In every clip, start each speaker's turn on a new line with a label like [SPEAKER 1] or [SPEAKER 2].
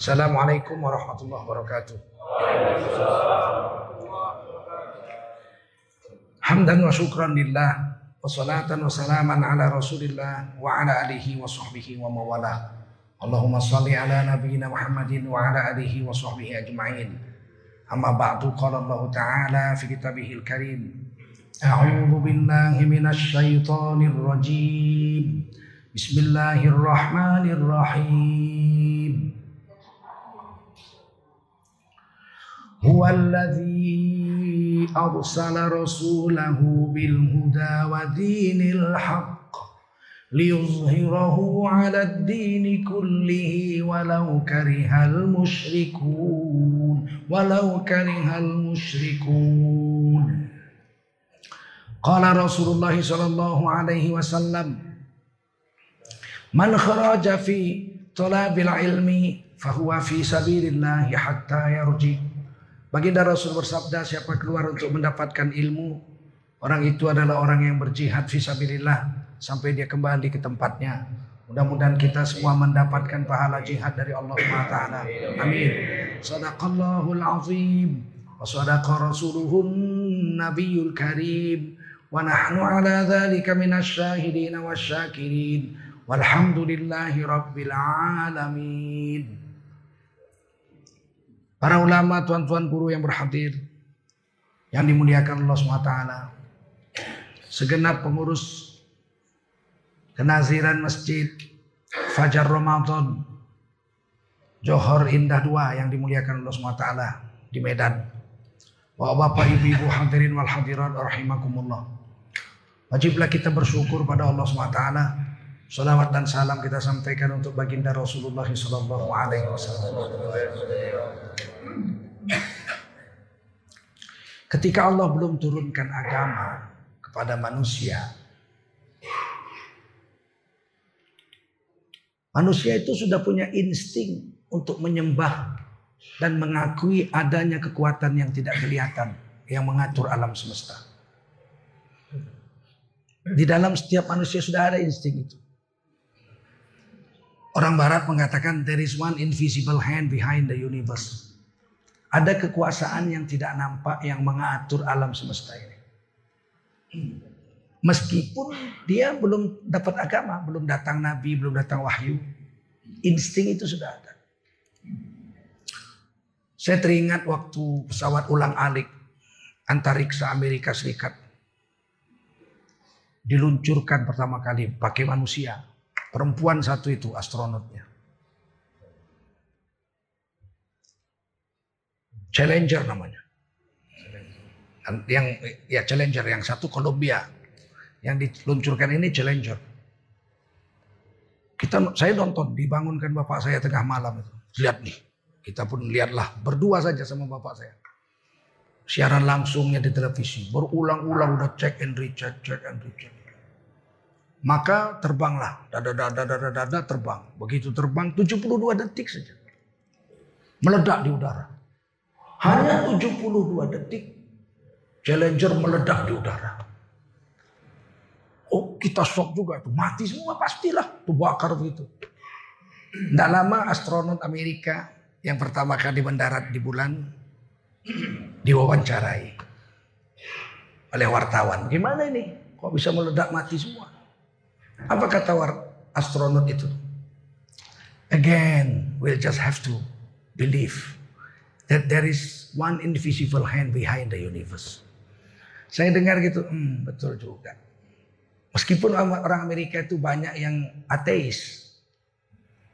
[SPEAKER 1] Assalamualaikum warahmatullahi wabarakatuh. Hamdan wa syukran lillah wa salatan wa salaman ala rasulillah wa ala alihi wa sahbihi wa mawalah. Allahumma salli ala nabiyyina Muhammadin wa ala alihi wa sahbihi ajma'in. Amma ba'du qala Allah Ta'ala fi kitabihil karim. A'udzu billahi minasy syaithanir rajim. Bismillahirrahmanirrahim. Huwa alladhi arsala rasulahu bil huda wa dinil haqq liyuzhirahu 'ala ad-din kullihi walau karihal musyrikun walau karihal musyrikun Qala Rasulullah sallallahu alaihi wasallam Man kharaja fi talabil ilmi fahuwa fi sabilillah hatta yarji. Baginda Rasul bersabda siapa keluar untuk mendapatkan ilmu orang itu adalah orang yang berjihad fi sabilillah sampai dia kembali ke tempatnya. Mudah-mudahan kita semua mendapatkan pahala jihad dari Allah SWT. Amin. Sadaqallahul azim. Wa sadaqa rasuluhun nabiyul karim. Wa nahnu ala dhalika minasyahidin wa syakirin. Walhamdulillahi Rabbil Alamin. Para ulama, tuan-tuan guru yang berhadir, yang dimuliakan Allah SWT, segenap pengurus kenaziran masjid Fajar Ramadan, Johor Indah Dua yang dimuliakan Allah SWT di Medan. Bapak-bapak, ibu-ibu hadirin wal hadirat rahimakumullah. Wajiblah kita bersyukur pada Allah SWT Salawat dan salam kita sampaikan untuk baginda Rasulullah Sallallahu Alaihi Wasallam. Ketika Allah belum turunkan agama kepada manusia, manusia itu sudah punya insting untuk menyembah dan mengakui adanya kekuatan yang tidak kelihatan yang mengatur alam semesta. Di dalam setiap manusia sudah ada insting itu. Orang barat mengatakan there is one invisible hand behind the universe. Ada kekuasaan yang tidak nampak yang mengatur alam semesta ini. Meskipun dia belum dapat agama, belum datang nabi, belum datang wahyu. Insting itu sudah ada. Saya teringat waktu pesawat ulang alik antariksa Amerika Serikat diluncurkan pertama kali pakai manusia. Perempuan satu itu astronotnya. Challenger namanya. Yang ya Challenger yang satu Columbia. Yang diluncurkan ini Challenger. Kita saya nonton dibangunkan bapak saya tengah malam itu. Lihat nih. Kita pun lihatlah berdua saja sama bapak saya. Siaran langsungnya di televisi. Berulang-ulang udah check and recheck, check and recheck. Maka terbanglah, dada dada dada dada terbang. Begitu terbang 72 detik saja. Meledak di udara. Hanya 72 detik Challenger meledak di udara. Oh kita shock juga itu. Mati semua pastilah. Itu bakar begitu. Tidak lama astronot Amerika yang pertama kali mendarat di bulan diwawancarai oleh wartawan. Gimana ini? Kok bisa meledak mati semua? Apa kata astronot itu? Again, we'll just have to believe that there is one invisible hand behind the universe. Saya dengar gitu, hmm, betul juga. Meskipun orang Amerika itu banyak yang ateis.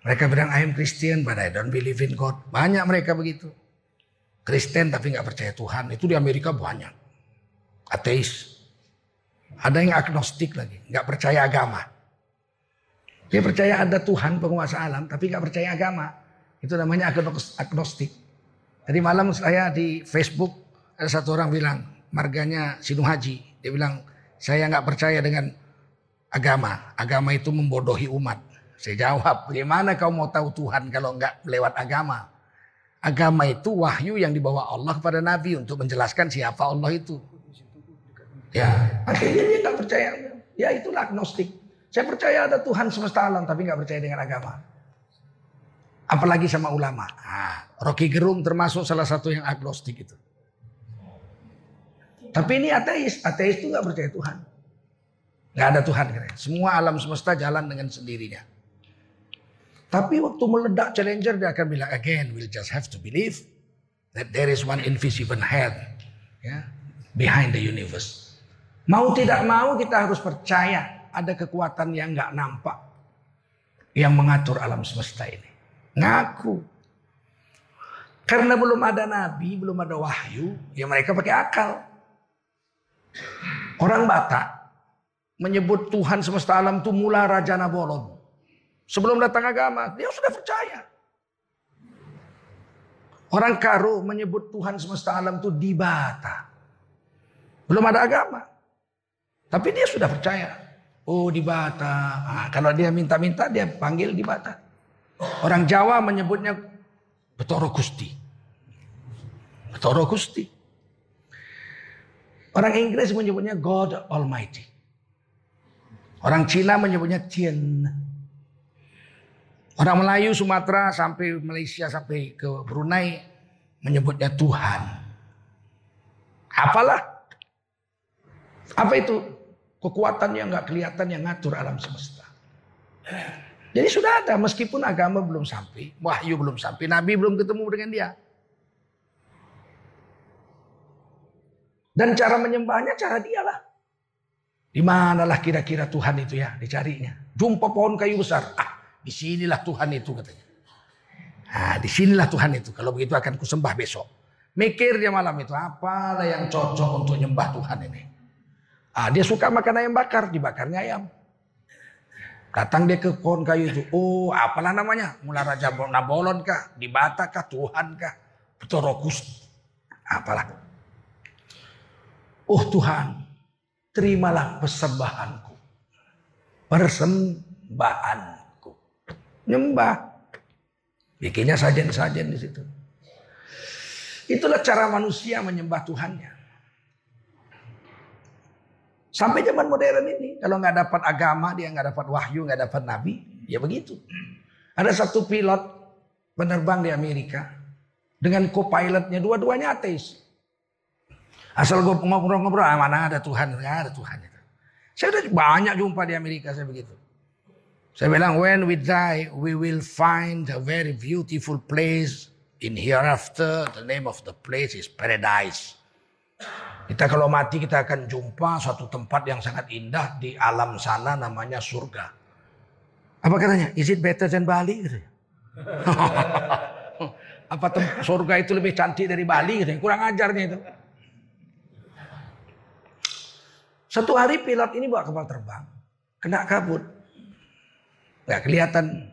[SPEAKER 1] Mereka bilang, I am Christian but I don't believe in God. Banyak mereka begitu. Kristen tapi nggak percaya Tuhan. Itu di Amerika banyak. Ateis. Ada yang agnostik lagi. nggak percaya agama. Dia percaya ada Tuhan penguasa alam, tapi nggak percaya agama. Itu namanya agnostik. Tadi malam saya di Facebook ada satu orang bilang, marganya Sinu Haji. Dia bilang, saya nggak percaya dengan agama. Agama itu membodohi umat. Saya jawab, bagaimana kau mau tahu Tuhan kalau nggak lewat agama? Agama itu wahyu yang dibawa Allah kepada Nabi untuk menjelaskan siapa Allah itu. Ya, akhirnya dia nggak percaya. Ya itulah agnostik. Saya percaya ada Tuhan semesta alam tapi nggak percaya dengan agama. Apalagi sama ulama. Nah, Rocky Gerung termasuk salah satu yang agnostik itu. Tapi ini ateis. Ateis itu nggak percaya Tuhan. Nggak ada Tuhan. Semua alam semesta jalan dengan sendirinya. Tapi waktu meledak Challenger dia akan bilang again we'll just have to believe that there is one invisible hand ya, behind the universe. Mau tidak mau kita harus percaya ada kekuatan yang nggak nampak yang mengatur alam semesta ini. Ngaku. Karena belum ada nabi, belum ada wahyu, ya mereka pakai akal. Orang Batak menyebut Tuhan semesta alam itu mula Raja Nabolon. Sebelum datang agama, dia sudah percaya. Orang Karo menyebut Tuhan semesta alam itu Dibata. Belum ada agama. Tapi dia sudah percaya. Oh Dibata. Nah, kalau dia minta-minta dia panggil Dibata. Orang Jawa menyebutnya Betoro Gusti. Betoro Gusti. Orang Inggris menyebutnya God Almighty. Orang Cina menyebutnya Tien. Orang Melayu, Sumatera, sampai Malaysia, sampai ke Brunei menyebutnya Tuhan. Apalah? Apa itu? Kekuatan yang nggak kelihatan yang ngatur alam semesta. Jadi sudah ada, meskipun agama belum sampai, wahyu belum sampai, Nabi belum ketemu dengan dia. Dan cara menyembahnya cara dialah. Di manalah kira-kira Tuhan itu ya dicarinya. Jumpa pohon kayu besar. Ah, Di sinilah Tuhan itu katanya. Nah, di sinilah Tuhan itu. Kalau begitu akan kusembah besok. Mikir dia malam itu. Apalah yang cocok untuk nyembah Tuhan ini. Ah, dia suka makan ayam bakar. Dibakarnya ayam. Datang dia ke pohon kayu itu. Oh apalah namanya. Mula Raja Nabolon kah? Dibata kah? Tuhan kah? Betorokus. Apalah. Oh Tuhan. Terimalah persembahanku. Persembahan Nyembah. Bikinnya sajen-sajen di situ. Itulah cara manusia menyembah Tuhannya. Sampai zaman modern ini, kalau nggak dapat agama, dia nggak dapat wahyu, nggak dapat nabi, ya begitu. Ada satu pilot penerbang di Amerika dengan co-pilotnya dua-duanya ateis. Asal gue ngobrol-ngobrol, ah, mana ada Tuhan, nggak ada Tuhan. Saya udah banyak jumpa di Amerika saya begitu. Saya bilang, when we die, we will find a very beautiful place in hereafter. The name of the place is paradise. Kita kalau mati kita akan jumpa suatu tempat yang sangat indah di alam sana namanya surga. Apa katanya? Is it better than Bali? Gitu. Apa surga itu lebih cantik dari Bali? Gitu. Kurang ajarnya itu. Satu hari pilot ini bawa kapal terbang. Kena kabut. Nggak kelihatan.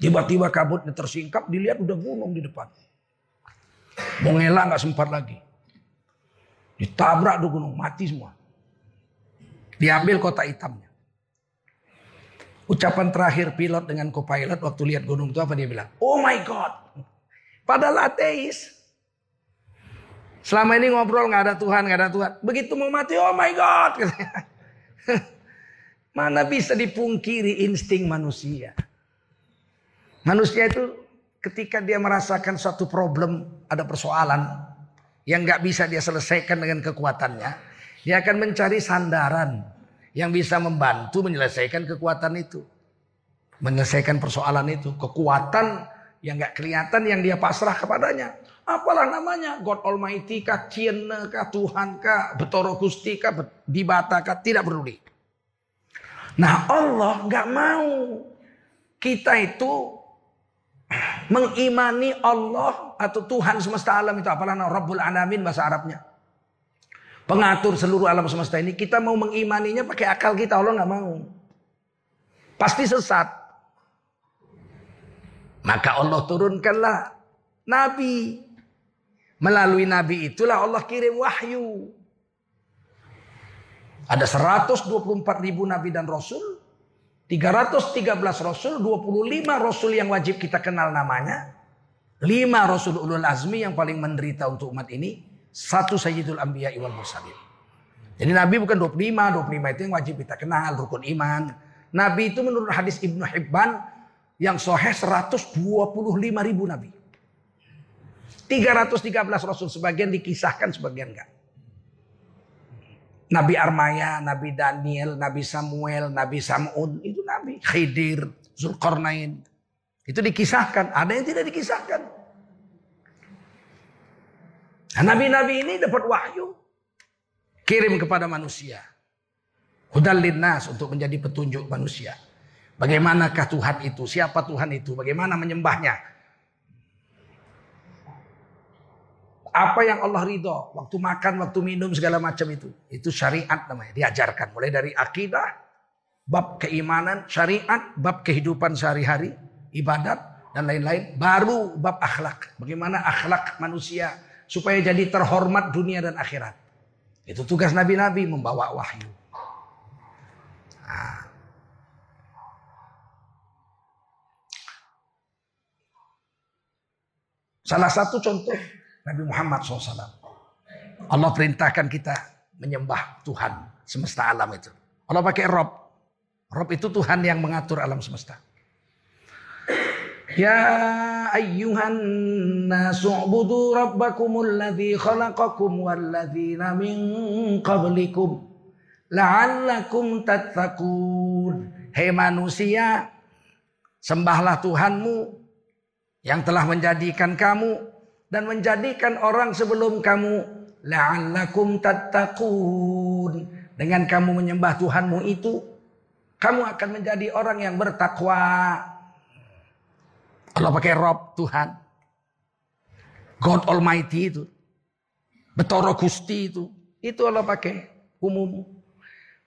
[SPEAKER 1] Tiba-tiba kabutnya tersingkap, dilihat udah gunung di depan. Mau ngelak nggak sempat lagi. Ditabrak tuh gunung, mati semua. Diambil kota hitamnya. Ucapan terakhir pilot dengan co-pilot waktu lihat gunung itu apa dia bilang? Oh my God. Padahal ateis. Selama ini ngobrol nggak ada Tuhan, nggak ada Tuhan. Begitu mau mati, oh my God. Mana bisa dipungkiri insting manusia. Manusia itu ketika dia merasakan suatu problem, ada persoalan yang nggak bisa dia selesaikan dengan kekuatannya, dia akan mencari sandaran yang bisa membantu menyelesaikan kekuatan itu. Menyelesaikan persoalan itu. Kekuatan yang nggak kelihatan yang dia pasrah kepadanya. Apalah namanya, God Almighty kah, Cien kah, Tuhan kah, Betoro Gusti kah, Dibata kah, tidak peduli. Nah Allah nggak mau kita itu mengimani Allah atau Tuhan semesta alam itu apalah Rabbul Alamin bahasa Arabnya. Pengatur seluruh alam semesta ini kita mau mengimaninya pakai akal kita Allah nggak mau. Pasti sesat. Maka Allah turunkanlah Nabi. Melalui Nabi itulah Allah kirim wahyu. Ada 124 ribu nabi dan rasul. 313 rasul, 25 rasul yang wajib kita kenal namanya. 5 rasul ulul azmi yang paling menderita untuk umat ini. Satu sayyidul anbiya wal mursalin. Jadi nabi bukan 25, 25 itu yang wajib kita kenal, rukun iman. Nabi itu menurut hadis Ibnu Hibban Yang soheh 125 ribu nabi. 313 rasul sebagian dikisahkan sebagian enggak. Nabi Armaya, Nabi Daniel, Nabi Samuel, Nabi Samud, itu Nabi. Khidir, Zulkarnain. Itu dikisahkan, ada yang tidak dikisahkan. Nah, Nabi-nabi ini dapat wahyu. Kirim kepada manusia. Hudal linnas untuk menjadi petunjuk manusia. Bagaimanakah Tuhan itu? Siapa Tuhan itu? Bagaimana menyembahnya? Apa yang Allah ridho, waktu makan, waktu minum segala macam itu, itu syariat namanya, diajarkan mulai dari akidah, bab keimanan, syariat, bab kehidupan sehari-hari, ibadat dan lain-lain, baru bab akhlak. Bagaimana akhlak manusia supaya jadi terhormat dunia dan akhirat. Itu tugas nabi-nabi membawa wahyu. Nah. Salah satu contoh Nabi Muhammad SAW. Allah perintahkan kita menyembah Tuhan semesta alam itu. Allah pakai Rob. Rob itu Tuhan yang mengatur alam semesta. Ya ayyuhan nasu'budu rabbakumul ladzi khalaqakum walladzina min qablikum la'allakum tattaqun. Hei manusia, sembahlah Tuhanmu yang telah menjadikan kamu dan menjadikan orang sebelum kamu la'allakum tattaqun. Dengan kamu menyembah Tuhanmu itu, kamu akan menjadi orang yang bertakwa. Allah pakai Rob Tuhan. God Almighty itu. Betoro Gusti itu. Itu Allah pakai umum.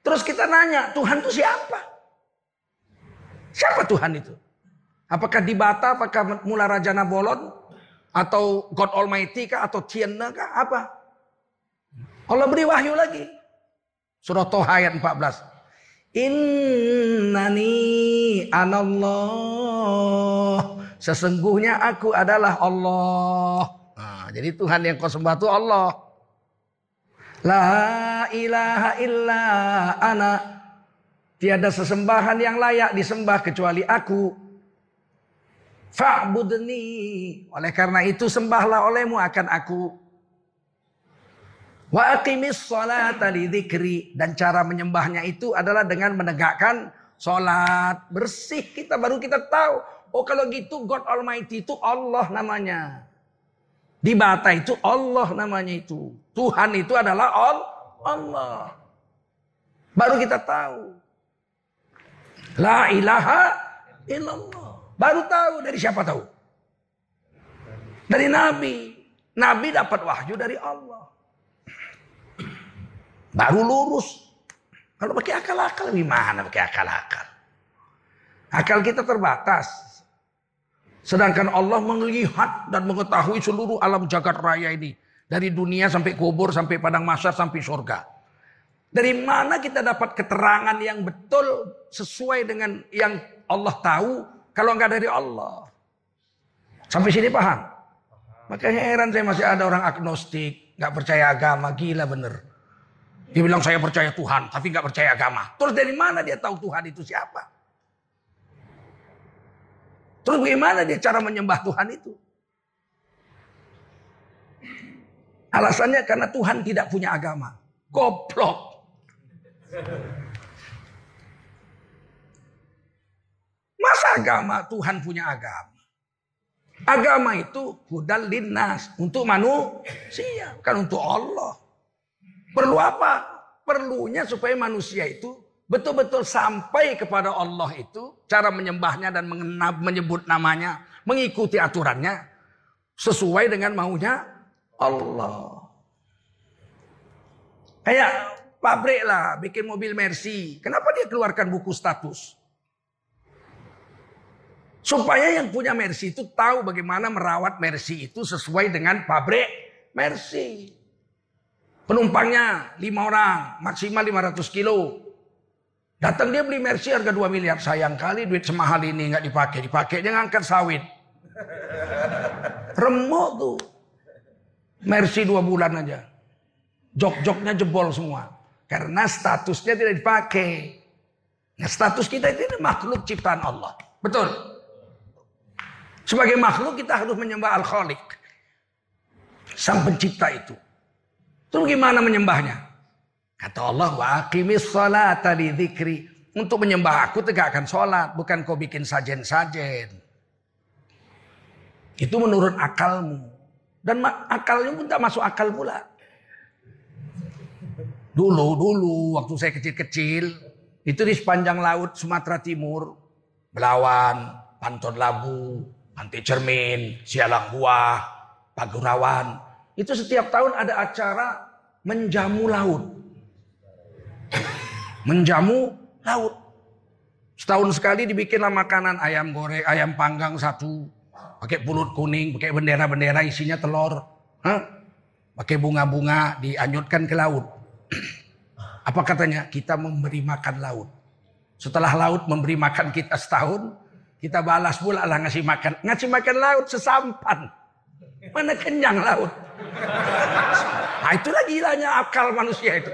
[SPEAKER 1] Terus kita nanya, Tuhan itu siapa? Siapa Tuhan itu? Apakah di Bata, apakah Mula Raja Nabolon? Atau God Almighty kah? Atau Tiana kah? Apa? Allah beri wahyu lagi. Surah Toha ayat 14. Innani anallah. Sesungguhnya aku adalah Allah. Nah, jadi Tuhan yang kau sembah itu Allah. La ilaha illa ana. Tiada sesembahan yang layak disembah kecuali aku. Fa'budni. Oleh karena itu sembahlah olehmu akan aku. Wa aqimis dzikri. Dan cara menyembahnya itu adalah dengan menegakkan salat. Bersih kita baru kita tahu. Oh kalau gitu God Almighty itu Allah namanya. Di bata itu Allah namanya itu. Tuhan itu adalah Allah. Baru kita tahu. La ilaha illallah. Baru tahu dari siapa tahu? Dari Nabi. Nabi dapat wahyu dari Allah. Baru lurus. Kalau pakai akal-akal gimana pakai akal-akal? Akal kita terbatas. Sedangkan Allah melihat dan mengetahui seluruh alam jagat raya ini. Dari dunia sampai kubur, sampai padang masa, sampai surga. Dari mana kita dapat keterangan yang betul sesuai dengan yang Allah tahu kalau nggak dari Allah. Sampai sini paham? Makanya heran saya masih ada orang agnostik, nggak percaya agama, gila bener. Dia bilang saya percaya Tuhan, tapi nggak percaya agama. Terus dari mana dia tahu Tuhan itu siapa? Terus bagaimana dia cara menyembah Tuhan itu? Alasannya karena Tuhan tidak punya agama. Goblok. Agama Tuhan punya agama? Agama itu hudal linnas untuk manusia, bukan untuk Allah. Perlu apa? Perlunya supaya manusia itu betul-betul sampai kepada Allah itu cara menyembahnya dan menyebut namanya, mengikuti aturannya sesuai dengan maunya Allah. Kayak pabrik lah bikin mobil Mercy. Kenapa dia keluarkan buku status? Supaya yang punya Mercy itu tahu bagaimana merawat Mercy itu sesuai dengan pabrik Mercy. Penumpangnya lima orang, maksimal 500 kilo. Datang dia beli Mercy harga 2 miliar. Sayang kali duit semahal ini nggak dipakai. Dipakai dia ngangkat sawit. Remuk tuh. Mercy dua bulan aja. Jok-joknya jebol semua. Karena statusnya tidak dipakai. Nah status kita itu makhluk ciptaan Allah. Betul? Sebagai makhluk kita harus menyembah Al-Khaliq. Sang pencipta itu. Terus gimana menyembahnya? Kata Allah, wa aqimis salata li. Untuk menyembah aku tegakkan sholat. Bukan kau bikin sajen-sajen. Itu menurut akalmu. Dan akalnya pun tak masuk akal pula. Dulu, dulu waktu saya kecil-kecil. Itu di sepanjang laut Sumatera Timur. Belawan, Panton Labu, Pantai Cermin, Sialang Buah, Pagurawan. Itu setiap tahun ada acara menjamu laut. Menjamu laut. Setahun sekali dibikinlah makanan ayam goreng, ayam panggang satu. Pakai pulut kuning, pakai bendera-bendera isinya telur. Hah? Pakai bunga-bunga dianyutkan ke laut. Apa katanya? Kita memberi makan laut. Setelah laut memberi makan kita setahun, kita balas pula lah ngasih makan. Ngasih makan laut sesampan. Mana kenyang laut. Nah itulah gilanya akal manusia itu.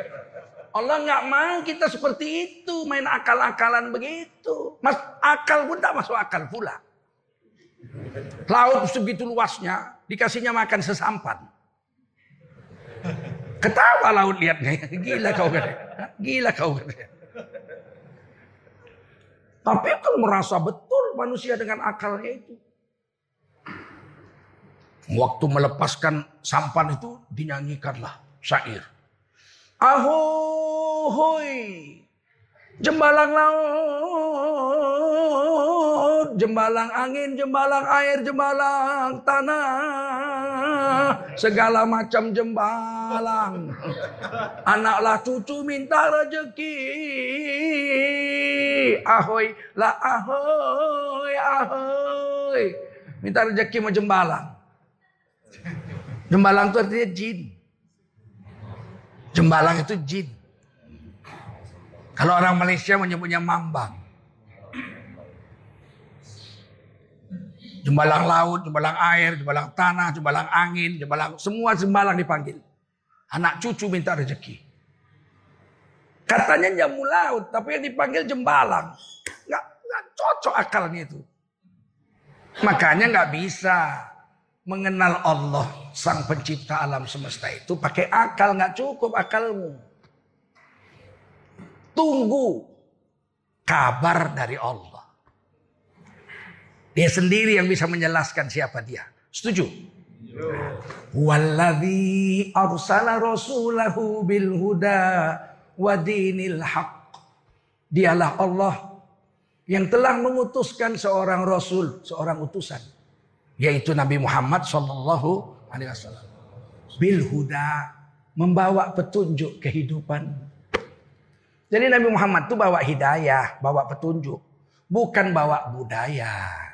[SPEAKER 1] Allah nggak mau kita seperti itu. Main akal-akalan begitu. Mas, akal pun tak masuk akal pula. Laut segitu luasnya. Dikasihnya makan sesampan. Ketawa laut lihatnya. Gila kau kan. Gila kau kan. Tapi kan merasa betul manusia dengan akalnya itu. Waktu melepaskan sampan itu dinyanyikanlah syair. Ahoy, jembalang laut, jembalang angin, jembalang air, jembalang tanah, segala macam jembalang. Anaklah cucu minta rezeki. Ahoy, lah ahoy, ahoy. Minta rezeki mau jembalang. Jembalang itu artinya jin. Jembalang itu jin. Kalau orang Malaysia menyebutnya mambang. Jembalang laut, jembalang air, jembalang tanah, jembalang angin, jembalang semua jembalang dipanggil. Anak cucu minta rezeki. Katanya jamu laut, tapi yang dipanggil jembalang. Nggak, nggak cocok akalnya itu. Makanya nggak bisa mengenal Allah sang pencipta alam semesta itu pakai akal nggak cukup akalmu. Tunggu kabar dari Allah. Dia sendiri yang bisa menjelaskan siapa dia. Setuju? Walladhi arsala rasulahu bil huda wa dinil haq. Dialah Allah yang telah mengutuskan seorang rasul, seorang utusan yaitu Nabi Muhammad Shallallahu Alaihi Wasallam. Bil huda membawa petunjuk kehidupan. Jadi Nabi Muhammad itu bawa hidayah, bawa petunjuk, bukan bawa budaya.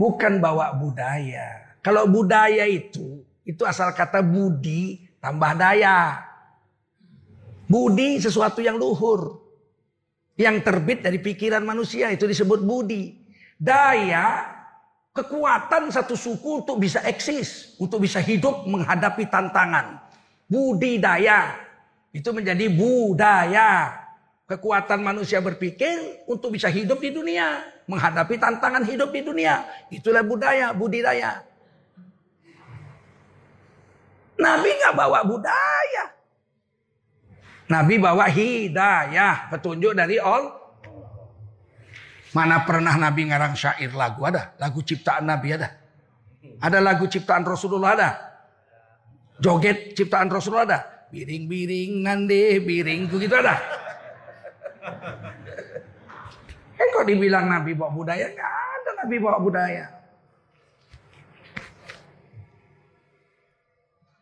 [SPEAKER 1] Bukan bawa budaya. Kalau budaya itu, itu asal kata budi tambah daya. Budi sesuatu yang luhur. Yang terbit dari pikiran manusia itu disebut budi. Daya kekuatan satu suku untuk bisa eksis, untuk bisa hidup menghadapi tantangan. Budidaya itu menjadi budaya. Kekuatan manusia berpikir untuk bisa hidup di dunia, menghadapi tantangan hidup di dunia. Itulah budaya, budidaya. Nabi nggak bawa budaya. Nabi bawa hidayah, petunjuk dari Allah. Mana pernah Nabi ngarang syair lagu ada? Lagu ciptaan Nabi ada? Ada lagu ciptaan Rasulullah ada? Joget ciptaan Rasulullah ada? Biring-biring nande biring gitu ada? Kan kok dibilang Nabi bawa budaya? Gak ada Nabi bawa budaya.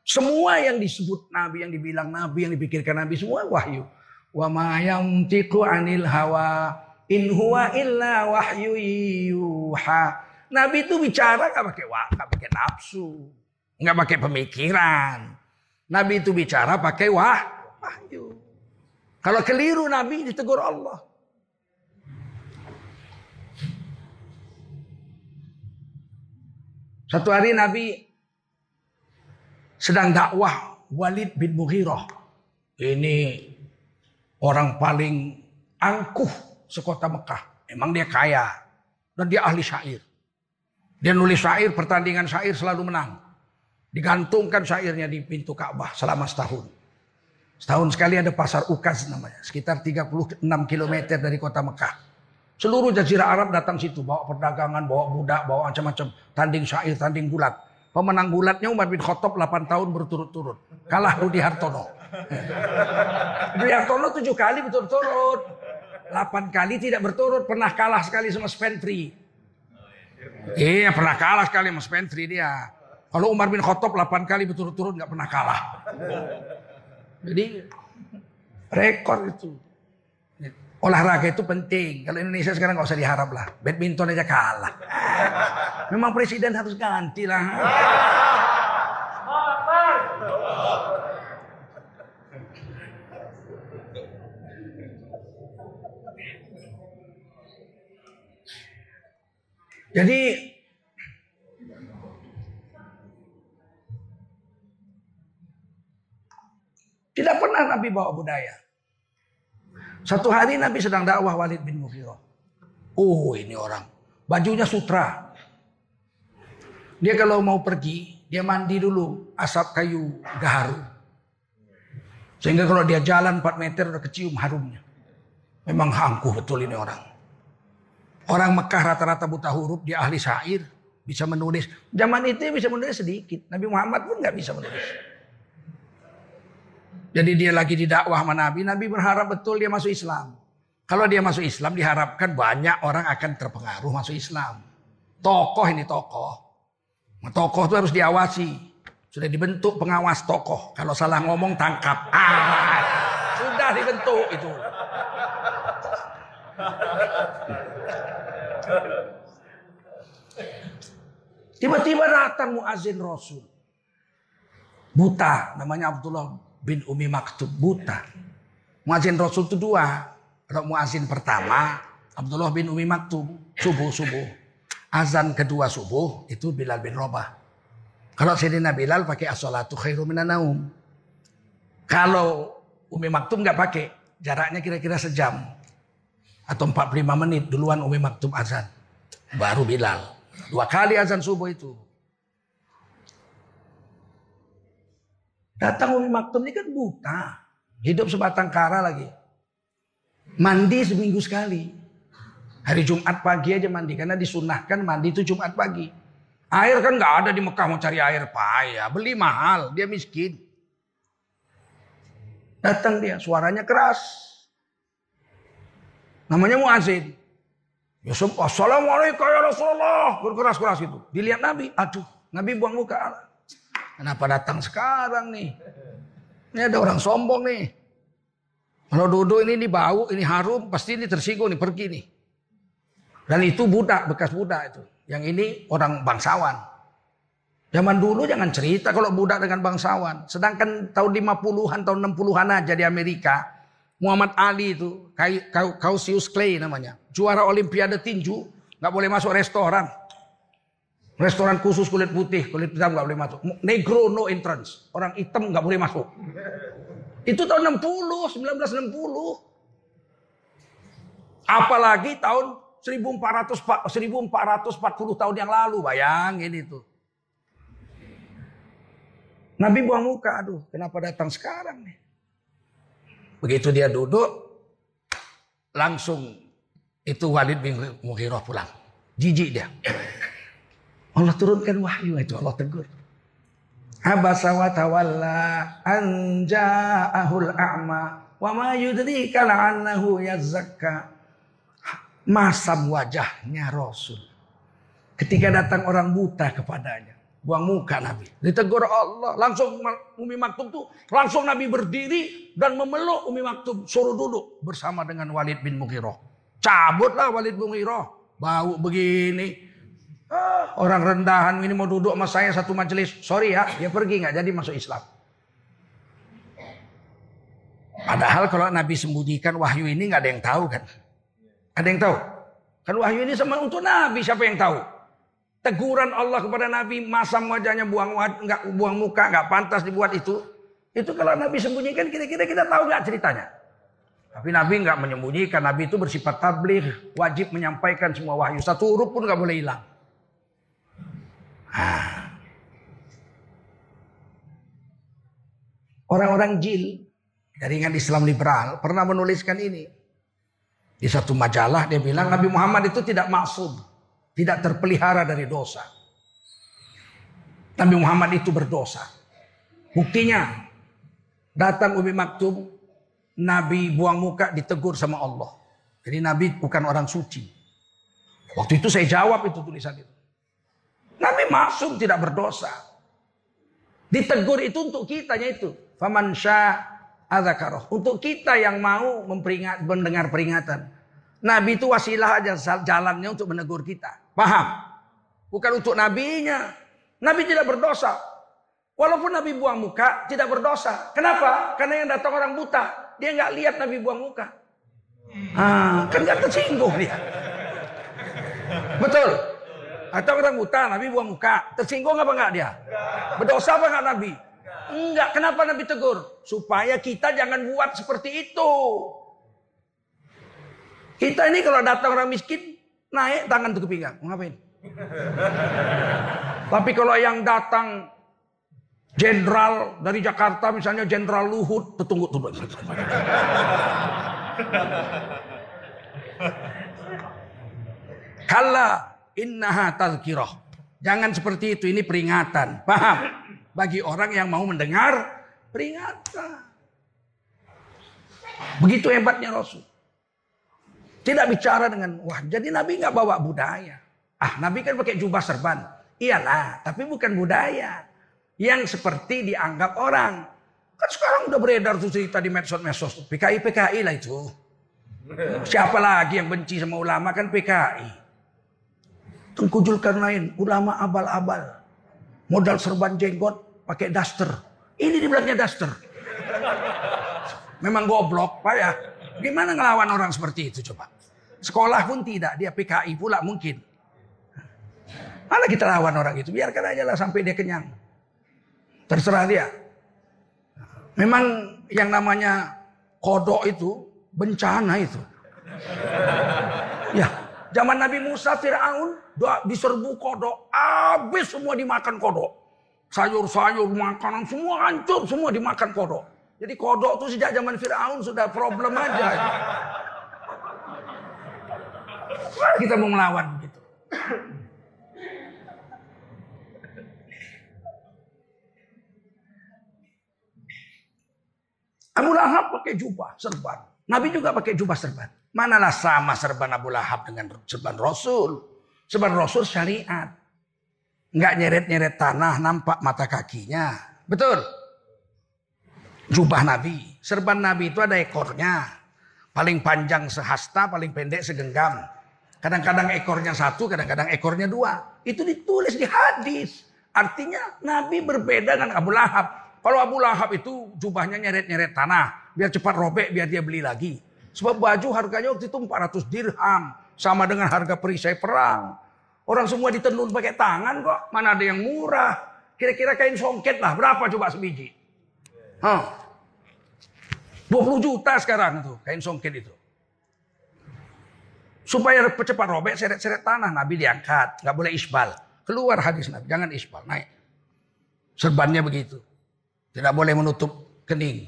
[SPEAKER 1] Semua yang disebut Nabi, yang dibilang Nabi, yang dipikirkan Nabi, semua wahyu. Wa ma yamtiku anil hawa In huwa illa wahyu yuha. Nabi itu bicara nggak pakai nggak pakai nafsu, nggak pakai pemikiran. Nabi itu bicara pakai wah, wahyu. Kalau keliru Nabi ditegur Allah. Satu hari Nabi sedang dakwah Walid bin Mughirah. Ini orang paling angkuh sekota Mekah. Emang dia kaya. Dan dia ahli syair. Dia nulis syair, pertandingan syair selalu menang. Digantungkan syairnya di pintu Ka'bah selama setahun. Setahun sekali ada pasar Ukaz namanya. Sekitar 36 km dari kota Mekah. Seluruh jazirah Arab datang situ. Bawa perdagangan, bawa budak, bawa macam-macam. Tanding syair, tanding bulat. Pemenang bulatnya Umar bin Khattab 8 tahun berturut-turut. Kalah Rudi Hartono. Rudi Hartono 7 kali berturut-turut. 8 kali tidak berturut. Pernah kalah sekali sama Spentry. Iya pernah kalah sekali sama Spentry dia. Kalau Umar bin Khattab 8 kali berturut-turut nggak pernah kalah. Jadi rekor itu. Olahraga itu penting. Kalau Indonesia sekarang nggak usah diharap lah. Badminton aja kalah. Memang presiden harus ganti lah. Jadi tidak pernah Nabi bawa budaya. Satu hari Nabi sedang dakwah Walid bin Mughirah. Oh ini orang. Bajunya sutra. Dia kalau mau pergi, dia mandi dulu asap kayu gaharu. Sehingga kalau dia jalan 4 meter udah kecium harumnya. Memang hangkuh betul ini orang. Orang Mekah rata-rata buta huruf, dia ahli syair, bisa menulis. Zaman itu bisa menulis sedikit. Nabi Muhammad pun nggak bisa menulis. Jadi dia lagi di dakwah sama Nabi, Nabi berharap betul dia masuk Islam. Kalau dia masuk Islam diharapkan banyak orang akan terpengaruh masuk Islam. Tokoh ini tokoh. Nah, tokoh itu harus diawasi. Sudah dibentuk pengawas tokoh. Kalau salah ngomong tangkap. Ah, sudah dibentuk itu. Tiba-tiba datang muazin Rasul. Buta, namanya Abdullah bin Umi Maktub, buta. Muazin Rasul itu dua. Kalau muazin pertama, Abdullah bin Umi Maktub, subuh-subuh. Azan kedua subuh, itu Bilal bin Robah. Kalau Sayyidina Bilal pakai as-salatu khairu naum. Kalau Umi Maktub nggak pakai, jaraknya kira-kira sejam atau 45 menit duluan Umi Maktub azan. Baru Bilal. Dua kali azan subuh itu. Datang Umi Maktub ini kan buta. Hidup sebatang kara lagi. Mandi seminggu sekali. Hari Jumat pagi aja mandi. Karena disunahkan mandi itu Jumat pagi. Air kan nggak ada di Mekah mau cari air payah. Beli mahal. Dia miskin. Datang dia. Suaranya keras. Namanya muazin. Yusuf, Assalamualaikum ya Rasulullah. Berkeras-keras itu. Dilihat Nabi. Aduh, Nabi buang muka. Kenapa datang sekarang nih? Ini ada orang sombong nih. Kalau duduk ini, ini bau, ini harum, pasti ini tersinggung nih, pergi nih. Dan itu budak, bekas budak itu. Yang ini orang bangsawan. Zaman dulu jangan cerita kalau budak dengan bangsawan. Sedangkan tahun 50-an, tahun 60-an aja di Amerika. Muhammad Ali itu, Cassius Clay namanya. Juara olimpiade tinju, nggak boleh masuk restoran. Restoran khusus kulit putih, kulit hitam nggak boleh masuk. Negro no entrance. Orang hitam nggak boleh masuk. Itu tahun 60, 1960. Apalagi tahun 1400, 1440 tahun yang lalu, bayangin itu. Nabi buang muka, aduh kenapa datang sekarang nih. Begitu dia duduk, langsung itu Walid bin Mughirah pulang. Jijik dia. Allah turunkan wahyu itu Allah tegur. Abasa wa tawalla an ja'ahul a'ma wa ma yudrika la'annahu yazakka. Masam wajahnya Rasul. Ketika datang orang buta kepadanya. Buang muka Nabi. Ditegur Allah. Langsung Umi Maktum tuh. Langsung Nabi berdiri dan memeluk Umi Maktum. Suruh duduk bersama dengan Walid bin Mughirah. Cabutlah Walid bin Mughirah. Bau begini. Orang rendahan ini mau duduk sama saya satu majelis. Sorry ya, dia pergi nggak jadi masuk Islam. Padahal kalau Nabi sembunyikan wahyu ini nggak ada yang tahu kan? Ada yang tahu? Kan wahyu ini sama untuk Nabi siapa yang tahu? Teguran Allah kepada Nabi, masam wajahnya buang nggak buang muka, nggak pantas dibuat itu. Itu kalau Nabi sembunyikan kira-kira kita tahu nggak ceritanya? Tapi Nabi nggak menyembunyikan. Nabi itu bersifat tabligh, wajib menyampaikan semua wahyu. Satu huruf pun nggak boleh hilang. Ah. Orang-orang jil jaringan Islam liberal pernah menuliskan ini. Di satu majalah dia bilang Nabi Muhammad itu tidak maksud. tidak terpelihara dari dosa. Nabi Muhammad itu berdosa. Buktinya datang Umi Maktum, Nabi buang muka ditegur sama Allah. Jadi Nabi bukan orang suci. Waktu itu saya jawab itu tulisan itu. Nabi maksum tidak berdosa. Ditegur itu untuk kitanya itu. Faman adzakaroh. Untuk kita yang mau memperingat, mendengar peringatan. Nabi itu wasilah aja jalannya untuk menegur kita. Paham? Bukan untuk nabinya. Nabi tidak berdosa. Walaupun Nabi buang muka, tidak berdosa. Kenapa? Karena yang datang orang buta. Dia nggak lihat Nabi buang muka. Ah, kan nggak tersinggung dia. Betul. Atau orang buta, Nabi buang muka. Tersinggung apa nggak dia? Berdosa apa nggak Nabi? Enggak, kenapa Nabi tegur? Supaya kita jangan buat seperti itu. Kita ini kalau datang orang miskin, naik tangan tuh ke pinggang. Ngapain? Tapi kalau yang datang jenderal dari Jakarta, misalnya jenderal Luhut, tunggu tunggu. Kala innaha tazkirah. Jangan seperti itu, ini peringatan. Paham? bagi orang yang mau mendengar peringatan. Begitu hebatnya Rasul. Tidak bicara dengan wah jadi Nabi nggak bawa budaya. Ah Nabi kan pakai jubah serban. Iyalah, tapi bukan budaya yang seperti dianggap orang. Kan sekarang udah beredar tuh cerita di medsos-medsos. PKI PKI lah itu. Siapa lagi yang benci sama ulama kan PKI. Tengkujulkan lain, ulama abal-abal. Modal serban jenggot, pakai daster. Ini di belakangnya daster. Memang goblok, Pak ya. Gimana ngelawan orang seperti itu coba? Sekolah pun tidak, dia PKI pula mungkin. Mana kita lawan orang itu? Biarkan aja lah sampai dia kenyang. Terserah dia. Memang yang namanya kodok itu bencana itu. Ya, zaman Nabi Musa Fir'aun diserbu kodok, habis semua dimakan kodok sayur-sayur, makanan semua hancur, semua dimakan kodok. Jadi kodok itu sejak zaman Fir'aun sudah problem aja. Kita mau melawan gitu. Abu Lahab pakai jubah serban. Nabi juga pakai jubah serban. Manalah sama serban Abu Lahab dengan serban Rasul. Serban Rasul syariat. Nggak nyeret-nyeret tanah, nampak mata kakinya. Betul. Jubah Nabi. Serban Nabi itu ada ekornya. Paling panjang sehasta, paling pendek segenggam. Kadang-kadang ekornya satu, kadang-kadang ekornya dua. Itu ditulis di hadis. Artinya Nabi berbeda dengan Abu Lahab. Kalau Abu Lahab itu jubahnya nyeret-nyeret tanah. Biar cepat robek, biar dia beli lagi. Sebab baju harganya waktu itu 400 dirham. Sama dengan harga perisai perang. Orang semua ditenun pakai tangan kok. Mana ada yang murah. Kira-kira kain songket lah. Berapa coba sebiji? Hah. 20 juta sekarang itu kain songket itu. Supaya cepat robek seret-seret tanah. Nabi diangkat. Nggak boleh isbal. Keluar hadis Nabi. Jangan isbal. Naik. Serbannya begitu. Tidak boleh menutup kening.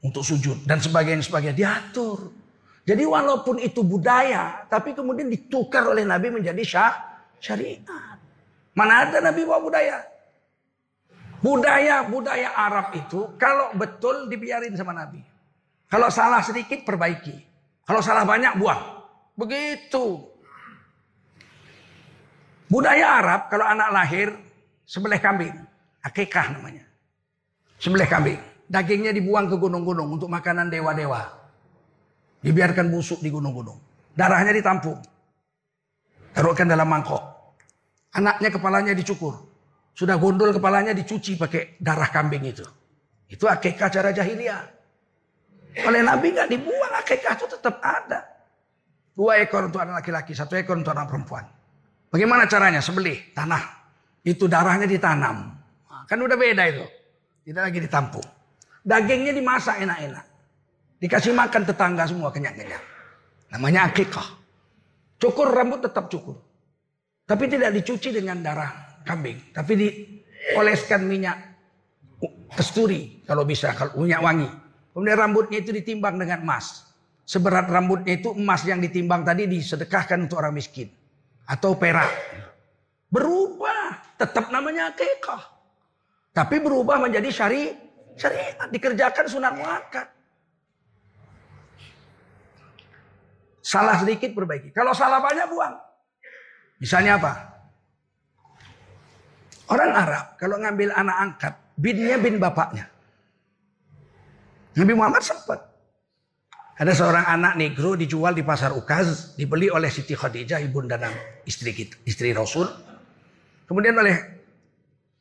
[SPEAKER 1] Untuk sujud. Dan sebagainya. sebagainya. Diatur. Jadi walaupun itu budaya. Tapi kemudian ditukar oleh Nabi menjadi syah syariat. Mana ada Nabi bawa budaya? Budaya-budaya Arab itu kalau betul dibiarin sama Nabi. Kalau salah sedikit perbaiki. Kalau salah banyak buang. Begitu. Budaya Arab kalau anak lahir sebelah kambing. Akikah namanya. Sebelah kambing. Dagingnya dibuang ke gunung-gunung untuk makanan dewa-dewa. Dibiarkan busuk di gunung-gunung. Darahnya ditampung. Taruhkan dalam mangkok. Anaknya kepalanya dicukur. Sudah gondol kepalanya dicuci pakai darah kambing itu. Itu akikah cara jahiliyah. Oleh Nabi nggak dibuang akikah itu tetap ada. Dua ekor untuk anak laki-laki, satu ekor untuk anak perempuan. Bagaimana caranya? Sebelih tanah. Itu darahnya ditanam. Kan udah beda itu. Tidak lagi ditampung. Dagingnya dimasak enak-enak. Dikasih makan tetangga semua kenyang-kenyang. Namanya akikah. Cukur rambut tetap cukur. Tapi tidak dicuci dengan darah kambing. Tapi dioleskan minyak kesturi kalau bisa kalau minyak wangi. Kemudian rambutnya itu ditimbang dengan emas. Seberat rambutnya itu emas yang ditimbang tadi disedekahkan untuk orang miskin atau perak. Berubah, tetap namanya akikah. Tapi berubah menjadi syari syariat, dikerjakan sunat muakkad. Salah sedikit perbaiki. Kalau salah banyak buang. Misalnya apa? Orang Arab kalau ngambil anak angkat, binnya bin bapaknya. Nabi Muhammad sempat. Ada seorang anak negro dijual di pasar Ukaz, dibeli oleh Siti Khadijah, ibunda dan istri kita, istri Rasul. Kemudian oleh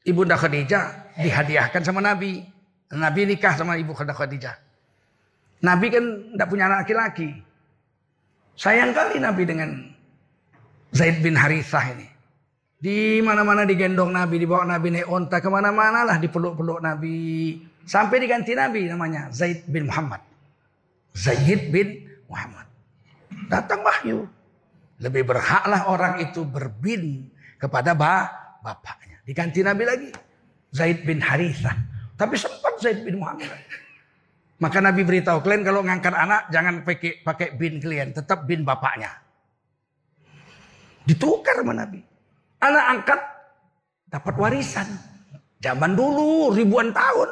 [SPEAKER 1] ibunda Khadijah dihadiahkan sama Nabi. Nabi nikah sama ibu Khadijah. Nabi kan tidak punya anak laki-laki. Sayang kali Nabi dengan Zaid bin Harithah ini. Di mana-mana digendong Nabi, dibawa Nabi naik onta ke mana-mana lah dipeluk-peluk Nabi. Sampai diganti Nabi namanya Zaid bin Muhammad. Zaid bin Muhammad. Datang wahyu. Lebih berhaklah orang itu berbin kepada bah, bapaknya. Diganti Nabi lagi. Zaid bin Harithah. Tapi sempat Zaid bin Muhammad. Maka Nabi beritahu kalian kalau ngangkat anak jangan pakai pakai bin kalian, tetap bin bapaknya. Ditukar sama Nabi. Anak angkat dapat warisan. Zaman dulu ribuan tahun.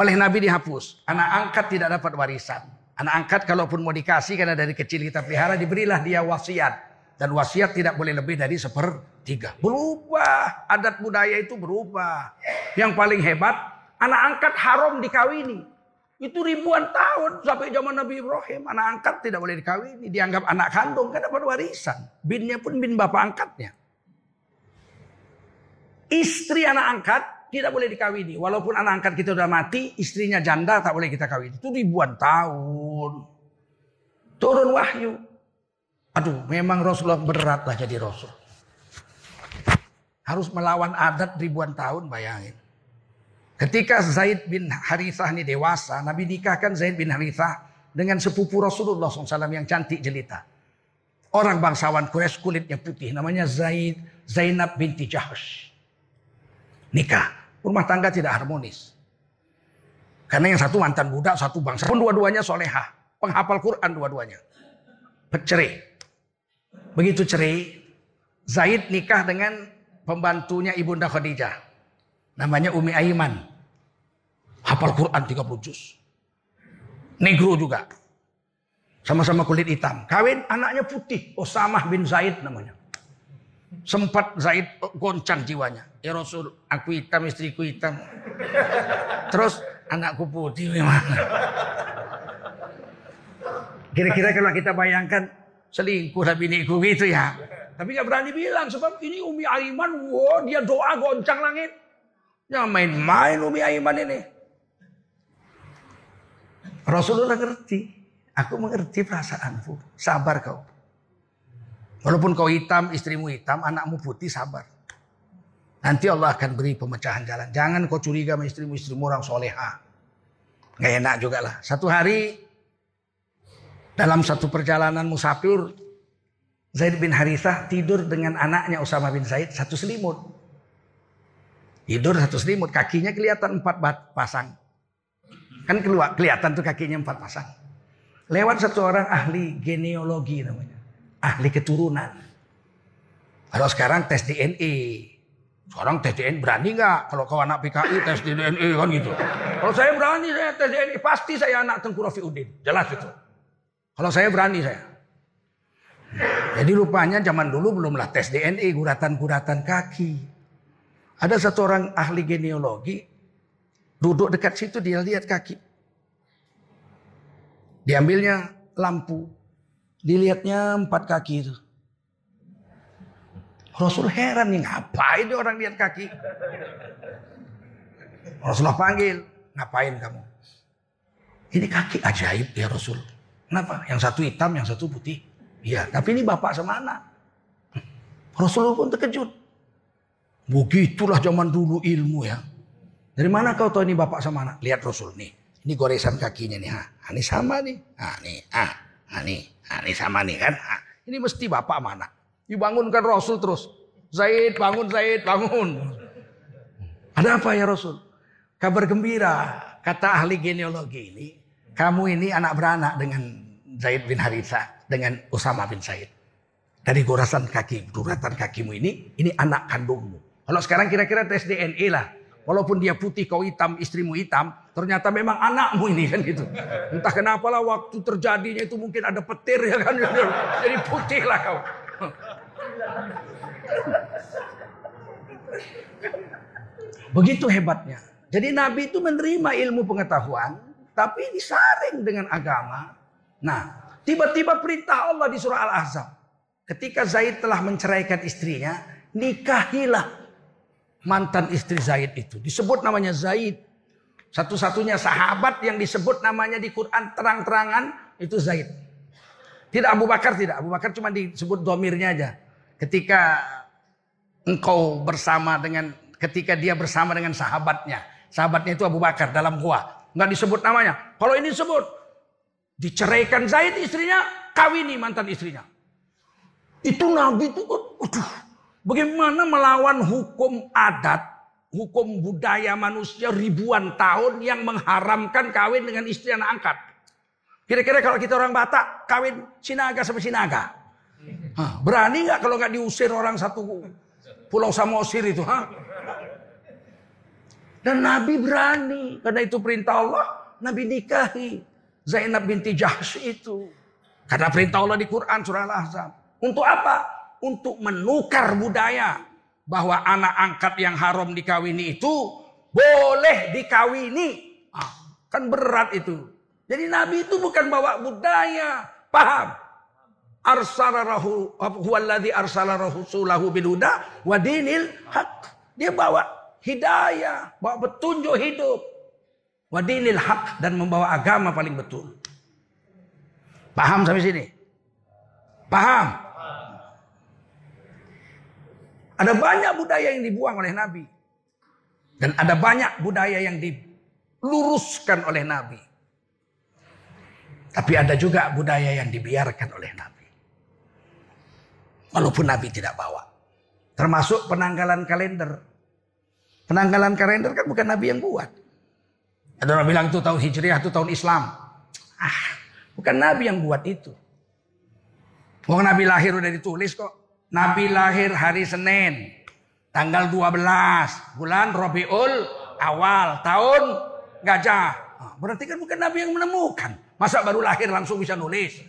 [SPEAKER 1] Oleh Nabi dihapus. Anak angkat tidak dapat warisan. Anak angkat kalaupun mau dikasih karena dari kecil kita pelihara diberilah dia wasiat. Dan wasiat tidak boleh lebih dari sepertiga. Berubah. Adat budaya itu berubah. Yang paling hebat anak angkat haram dikawini. Itu ribuan tahun sampai zaman Nabi Ibrahim. Anak angkat tidak boleh dikawini. Dianggap anak kandung kan dapat warisan. Binnya pun bin bapak angkatnya. Istri anak angkat tidak boleh dikawini. Walaupun anak angkat kita sudah mati, istrinya janda tak boleh kita kawini. Itu ribuan tahun. Turun wahyu. Aduh, memang Rasulullah beratlah jadi Rasul. Harus melawan adat ribuan tahun, bayangin. Ketika Zaid bin Harithah ini dewasa, Nabi nikahkan Zaid bin Harithah dengan sepupu Rasulullah SAW yang cantik jelita. Orang bangsawan Quraisy kulitnya putih, namanya Zaid Zainab binti Jahsh. Nikah, rumah tangga tidak harmonis. Karena yang satu mantan budak, satu bangsa. Pun dua-duanya solehah. Penghafal Quran dua-duanya. Cerai. Begitu cerai, Zaid nikah dengan pembantunya Ibunda Khadijah. Namanya Umi Aiman. Hafal Quran 30 juz. Negro juga. Sama-sama kulit hitam. Kawin anaknya putih. Osamah bin Zaid namanya. Sempat Zaid goncang jiwanya. Ya Rasul, aku hitam, istriku hitam. Terus anakku putih gimana? Kira-kira kalau kita bayangkan selingkuh lah biniku gitu ya. Tapi nggak berani bilang sebab ini Umi Aiman, wow, dia doa goncang langit. Jangan main-main Umi Aiman ini. Rasulullah ngerti. Aku mengerti perasaanmu. Sabar kau. Walaupun kau hitam, istrimu hitam, anakmu putih, sabar. Nanti Allah akan beri pemecahan jalan. Jangan kau curiga sama istrimu, istrimu orang soleha. Gak enak juga lah. Satu hari dalam satu perjalanan musafir, Zaid bin Harithah tidur dengan anaknya Usama bin Zaid satu selimut. Tidur satu selimut, kakinya kelihatan empat pasang. Kan keluar, kelihatan tuh kakinya empat pasang. Lewat satu orang ahli genealogi namanya. Ahli keturunan. Kalau sekarang tes DNA. Sekarang tes DNA berani nggak? Kalau kau anak PKI tes DNA kan gitu. Kalau saya berani saya tes DNA. Pasti saya anak Tengku Rafiuddin. Jelas itu. Kalau saya berani saya. Jadi rupanya zaman dulu belumlah tes DNA, guratan-guratan kaki. Ada satu orang ahli genealogi duduk dekat situ dia lihat kaki. Diambilnya lampu. Dilihatnya empat kaki itu. Rasul heran nih ngapain orang lihat kaki. Rasulullah panggil, ngapain kamu? Ini kaki ajaib ya Rasul. Kenapa? Yang satu hitam, yang satu putih. Iya, tapi ini bapak sama anak. Rasulullah pun terkejut. Begitulah zaman dulu ilmu ya. Dari mana kau tahu ini bapak sama anak? Lihat Rasul nih. Ini goresan kakinya nih. Ha. Ini sama nih. Ah, nih. Ah, ah nih. Ah, ini sama nih kan. Ah. Ini mesti bapak mana? Dibangunkan Rasul terus. Zaid bangun, Zaid bangun. Ada apa ya Rasul? kabar gembira. Kata ahli genealogi ini, kamu ini anak beranak dengan Zaid bin Haritha, dengan Usama bin Zaid. Dari gorasan kaki, duratan kakimu ini, ini anak kandungmu. Kalau sekarang kira-kira tes DNA lah. Walaupun dia putih, kau hitam, istrimu hitam, ternyata memang anakmu ini kan gitu. Entah kenapa lah waktu terjadinya itu mungkin ada petir ya kan. Jadi putih lah kau. Begitu hebatnya. Jadi Nabi itu menerima ilmu pengetahuan, tapi disaring dengan agama. Nah, tiba-tiba perintah Allah di surah Al-Ahzab. Ketika Zaid telah menceraikan istrinya, nikahilah mantan istri Zaid itu. Disebut namanya Zaid. Satu-satunya sahabat yang disebut namanya di Quran terang-terangan itu Zaid. Tidak Abu Bakar tidak. Abu Bakar cuma disebut domirnya aja. Ketika engkau bersama dengan ketika dia bersama dengan sahabatnya. Sahabatnya itu Abu Bakar dalam gua. Nggak disebut namanya. Kalau ini disebut diceraikan Zaid istrinya, kawini mantan istrinya. Itu Nabi itu, aduh, Bagaimana melawan hukum adat, hukum budaya manusia ribuan tahun yang mengharamkan kawin dengan istri anak angkat. Kira-kira kalau kita orang Batak kawin sinaga sama sinaga. Hah, berani nggak kalau nggak diusir orang satu pulau Samosir itu? Hah? Dan Nabi berani karena itu perintah Allah. Nabi nikahi Zainab binti Jahsh itu. Karena perintah Allah di Quran surah Al-Ahzab. Untuk apa? Untuk menukar budaya bahwa anak angkat yang haram dikawini itu boleh dikawini. Ah, kan berat itu. Jadi Nabi itu bukan bawa budaya, paham? Arsalarahu huwallazi arsala rasulahu bil huda wa dinil haq. Dia bawa hidayah, bawa petunjuk hidup. Wa dinil haq dan membawa agama paling betul. Paham sampai sini? Paham? Ada banyak budaya yang dibuang oleh Nabi. Dan ada banyak budaya yang diluruskan oleh Nabi. Tapi ada juga budaya yang dibiarkan oleh Nabi. Walaupun Nabi tidak bawa. Termasuk penanggalan kalender. Penanggalan kalender kan bukan Nabi yang buat. Ada orang bilang itu tahun Hijriah, itu tahun Islam. Ah, bukan Nabi yang buat itu. Wong Nabi lahir udah ditulis kok. Nabi lahir hari Senin. Tanggal 12 bulan Robiul awal tahun gajah. Ah, berarti kan bukan Nabi yang menemukan. Masa baru lahir langsung bisa nulis.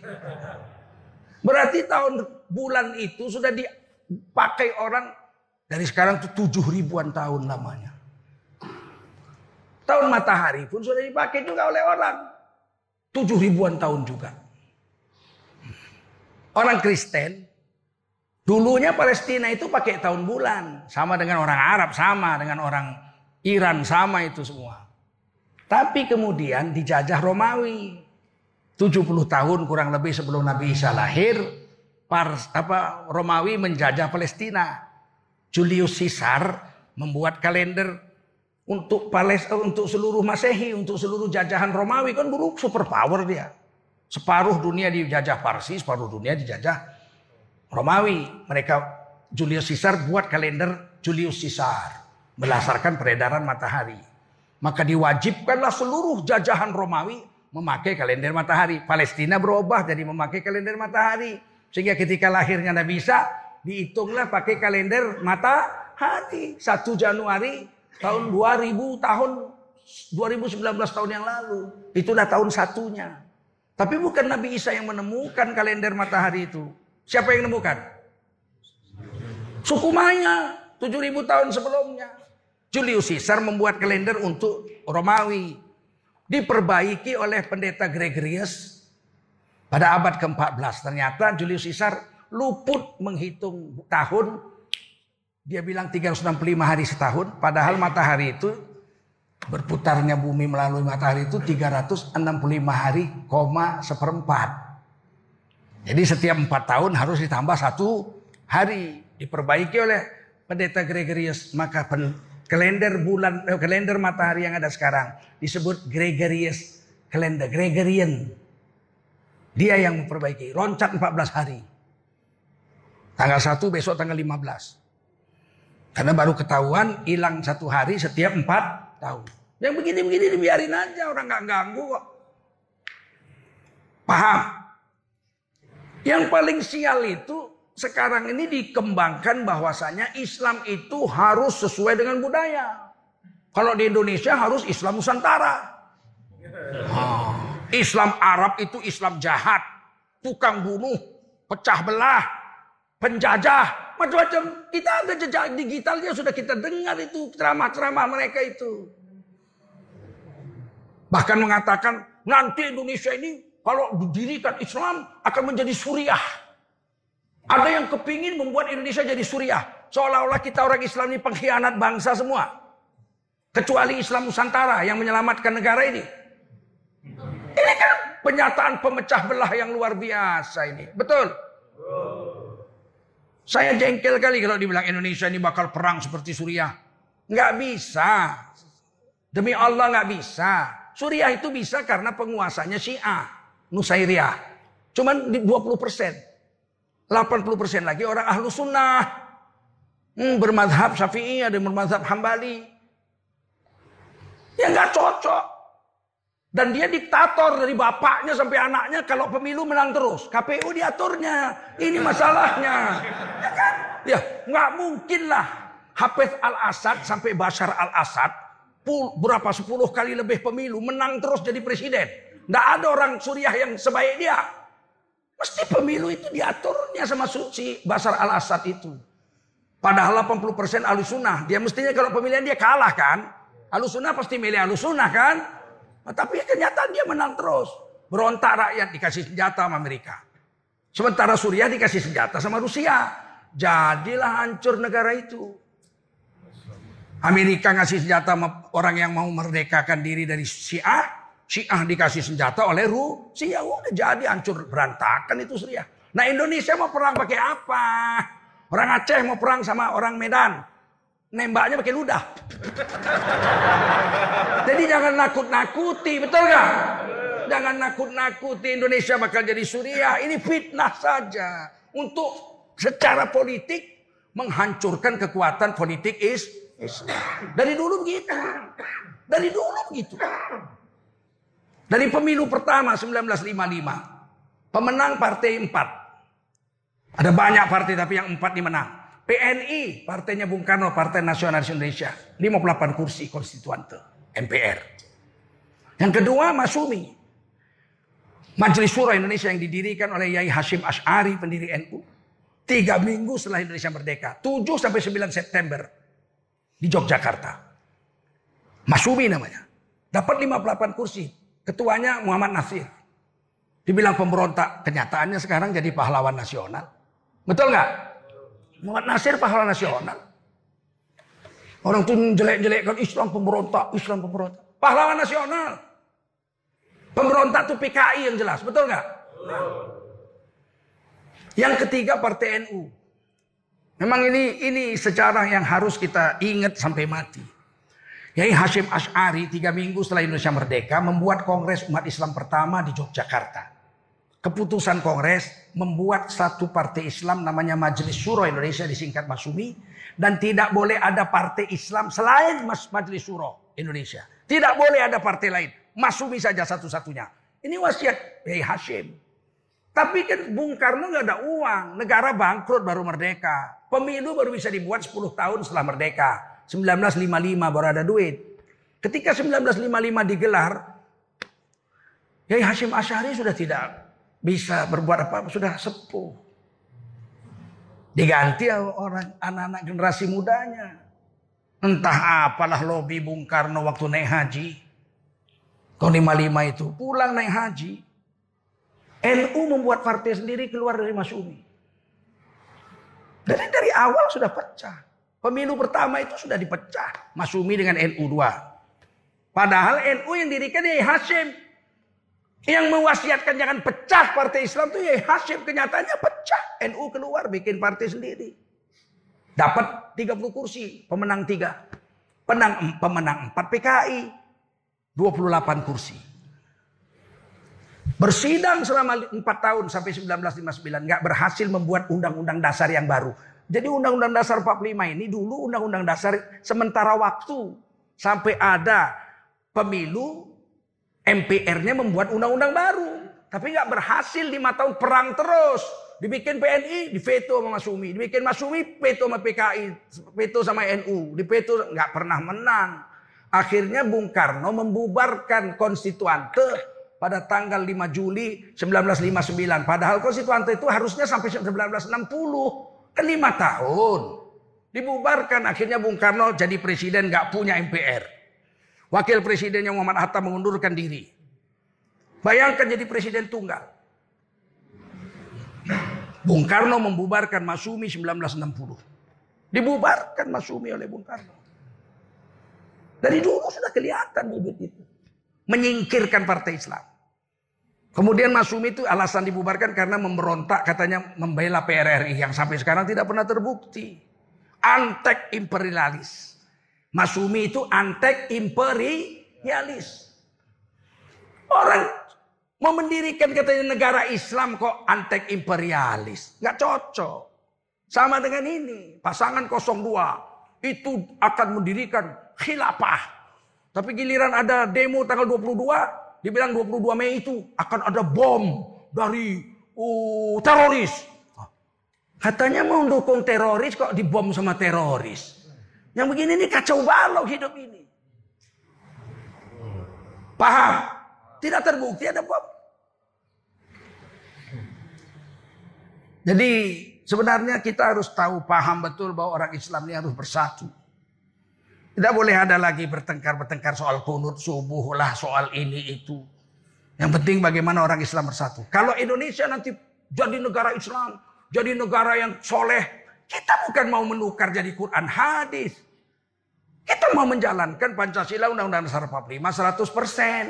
[SPEAKER 1] Berarti tahun bulan itu sudah dipakai orang dari sekarang itu tujuh ribuan tahun lamanya. Tahun matahari pun sudah dipakai juga oleh orang. Tujuh ribuan tahun juga. Orang Kristen Dulunya Palestina itu pakai tahun bulan. Sama dengan orang Arab, sama dengan orang Iran, sama itu semua. Tapi kemudian dijajah Romawi. 70 tahun kurang lebih sebelum Nabi Isa lahir, Romawi menjajah Palestina. Julius Caesar membuat kalender untuk Palestina, untuk seluruh Masehi, untuk seluruh jajahan Romawi kan dulu superpower dia. Separuh dunia dijajah Parsi, separuh dunia dijajah Romawi. Mereka Julius Caesar buat kalender Julius Caesar. Berdasarkan peredaran matahari. Maka diwajibkanlah seluruh jajahan Romawi memakai kalender matahari. Palestina berubah jadi memakai kalender matahari. Sehingga ketika lahirnya Nabi Isa, dihitunglah pakai kalender matahari. 1 Januari tahun 2000 tahun 2019 tahun yang lalu. Itulah tahun satunya. Tapi bukan Nabi Isa yang menemukan kalender matahari itu. Siapa yang nemukan? Suku Maya 7000 tahun sebelumnya. Julius Caesar membuat kalender untuk Romawi. Diperbaiki oleh pendeta Gregorius pada abad ke-14. Ternyata Julius Caesar luput menghitung tahun. Dia bilang 365 hari setahun. Padahal matahari itu berputarnya bumi melalui matahari itu 365 hari, koma seperempat. Jadi setiap empat tahun harus ditambah satu hari. Diperbaiki oleh pendeta Gregorius. Maka kalender bulan, eh, kalender matahari yang ada sekarang disebut Gregorius kalender, Gregorian. Dia yang memperbaiki. Loncat 14 hari. Tanggal 1 besok tanggal 15. Karena baru ketahuan hilang satu hari setiap empat tahun. Yang begini-begini dibiarin aja orang nggak ganggu kok. Paham? Yang paling sial itu sekarang ini dikembangkan bahwasanya Islam itu harus sesuai dengan budaya. Kalau di Indonesia harus Islam Nusantara. Islam Arab itu Islam jahat, tukang bunuh, pecah belah, penjajah, macam-macam. Kita ada jejak digitalnya sudah kita dengar itu ceramah-ceramah mereka itu. Bahkan mengatakan nanti Indonesia ini kalau didirikan Islam akan menjadi Suriah. Ada yang kepingin membuat Indonesia jadi Suriah. Seolah-olah kita orang Islam ini pengkhianat bangsa semua. Kecuali Islam Nusantara yang menyelamatkan negara ini. Ini kan penyataan pemecah belah yang luar biasa ini. Betul? Saya jengkel kali kalau dibilang Indonesia ini bakal perang seperti Suriah. Nggak bisa. Demi Allah nggak bisa. Suriah itu bisa karena penguasanya Syiah. Nusairiyah. Cuman di 20 persen. 80 persen lagi orang ahlu sunnah. Hmm, bermadhab syafi'i, ada yang bermadhab hambali. Ya nggak cocok. Dan dia diktator dari bapaknya sampai anaknya kalau pemilu menang terus. KPU diaturnya. Ini masalahnya. Ya kan? Ya nggak mungkin lah. Hafiz al-Assad sampai Bashar al-Assad. Berapa sepuluh kali lebih pemilu. Menang terus jadi presiden. Nggak ada orang Suriah yang sebaik dia. Mesti pemilu itu diaturnya sama si Bashar al-Assad itu. Padahal 80% alusunah. Dia mestinya kalau pemilihan dia kalah kan. Alusunah pasti milih alusunah kan. Nah, tapi kenyataan dia menang terus. Berontak rakyat dikasih senjata sama Amerika. Sementara Suriah dikasih senjata sama Rusia. Jadilah hancur negara itu. Amerika ngasih senjata sama orang yang mau merdekakan diri dari Syiah. Syiah dikasih senjata oleh Rusia. Udah jadi hancur berantakan itu Suriah. Nah Indonesia mau perang pakai apa? Orang Aceh mau perang sama orang Medan nembaknya pakai ludah. Jadi jangan nakut-nakuti, betul gak? Jangan nakut-nakuti Indonesia bakal jadi Suriah. Ini fitnah saja. Untuk secara politik menghancurkan kekuatan politik is Islam. Dari dulu begitu. Dari dulu begitu. Dari pemilu pertama 1955. Pemenang partai 4. Ada banyak partai tapi yang 4 dimenang. PNI, partainya Bung Karno, Partai Nasionalis Indonesia. 58 kursi konstituante, MPR. Yang kedua, Masumi. Majelis Surah Indonesia yang didirikan oleh Yai Hashim Ash'ari, pendiri NU. Tiga minggu setelah Indonesia merdeka. 7 sampai 9 September. Di Yogyakarta. Masumi namanya. Dapat 58 kursi. Ketuanya Muhammad Nasir. Dibilang pemberontak. Kenyataannya sekarang jadi pahlawan nasional. Betul nggak? Muhammad Nasir pahlawan nasional. Orang tuh jelek-jelekkan Islam pemberontak, Islam pemberontak. Pahlawan nasional. Pemberontak tuh PKI yang jelas, betul nggak? Yang ketiga Partai NU. Memang ini ini sejarah yang harus kita ingat sampai mati. Yai Hashim Ash'ari tiga minggu setelah Indonesia merdeka membuat kongres umat Islam pertama di Yogyakarta keputusan Kongres membuat satu partai Islam namanya Majelis Syuro Indonesia disingkat Masumi dan tidak boleh ada partai Islam selain Majelis Syuro Indonesia. Tidak boleh ada partai lain. Masumi saja satu-satunya. Ini wasiat Hei Hashim. Tapi kan Bung Karno nggak ada uang. Negara bangkrut baru merdeka. Pemilu baru bisa dibuat 10 tahun setelah merdeka. 1955 baru ada duit. Ketika 1955 digelar, Yai Hashim Asyari sudah tidak bisa berbuat apa-apa sudah sepuh. Diganti orang anak-anak generasi mudanya. Entah apalah lobby Bung Karno waktu naik haji. Tahun 55 itu pulang naik haji. NU membuat partai sendiri keluar dari Masumi. Dari dari awal sudah pecah. Pemilu pertama itu sudah dipecah. Masumi dengan NU 2. Padahal NU yang dirikan ya Hashim. Yang mewasiatkan jangan pecah partai Islam itu ya Hashim. Kenyataannya pecah. NU keluar bikin partai sendiri. Dapat 30 kursi. Pemenang 3. Penang, pemenang 4 PKI. 28 kursi. Bersidang selama 4 tahun sampai 1959. Nggak berhasil membuat undang-undang dasar yang baru. Jadi undang-undang dasar 45 ini dulu undang-undang dasar sementara waktu. Sampai ada pemilu, MPR-nya membuat undang-undang baru. Tapi nggak berhasil lima tahun perang terus. Dibikin PNI, diveto sama Masumi. Dibikin Masumi, veto sama PKI. Veto sama NU. Diveto, nggak pernah menang. Akhirnya Bung Karno membubarkan konstituante pada tanggal 5 Juli 1959. Padahal konstituante itu harusnya sampai 1960. Lima tahun. Dibubarkan akhirnya Bung Karno jadi presiden nggak punya MPR. Wakil presidennya Muhammad Hatta mengundurkan diri. Bayangkan jadi presiden tunggal. Bung Karno membubarkan Masumi 1960. Dibubarkan Masumi oleh Bung Karno. Dari dulu sudah kelihatan bibit itu. Menyingkirkan partai Islam. Kemudian Masumi itu alasan dibubarkan karena memberontak katanya membela PRRI yang sampai sekarang tidak pernah terbukti. Antek imperialis. Masumi itu antek imperialis. Orang Mau mendirikan katanya negara Islam kok antek imperialis. Nggak cocok. Sama dengan ini. Pasangan 02. Itu akan mendirikan khilafah. Tapi giliran ada demo tanggal 22. Dibilang 22 Mei itu akan ada bom dari uh, teroris. Katanya mau dukung teroris kok dibom sama teroris. Yang begini ini kacau balau hidup ini. Paham? Tidak terbukti ada bom. Jadi sebenarnya kita harus tahu paham betul bahwa orang Islam ini harus bersatu. Tidak boleh ada lagi bertengkar-bertengkar soal kunut subuh lah, soal ini itu. Yang penting bagaimana orang Islam bersatu. Kalau Indonesia nanti jadi negara Islam, jadi negara yang soleh, kita bukan mau menukar jadi Quran hadis. Kita mau menjalankan Pancasila Undang-Undang Dasar 45 100 persen.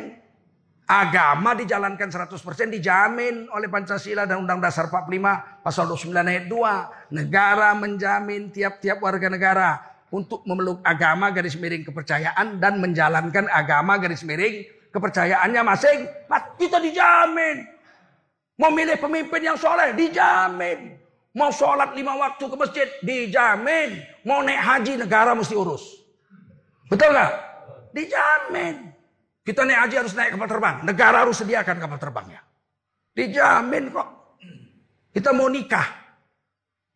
[SPEAKER 1] Agama dijalankan 100% dijamin oleh Pancasila dan Undang Dasar 45 pasal 29 ayat 2. Negara menjamin tiap-tiap warga negara untuk memeluk agama garis miring kepercayaan dan menjalankan agama garis miring kepercayaannya masing. Kita dijamin. Mau milih pemimpin yang soleh dijamin. Mau sholat lima waktu ke masjid dijamin. Mau naik haji negara mesti urus. Betul nggak? Dijamin. Kita naik haji harus naik kapal terbang. Negara harus sediakan kapal terbangnya. Dijamin kok. Kita mau nikah.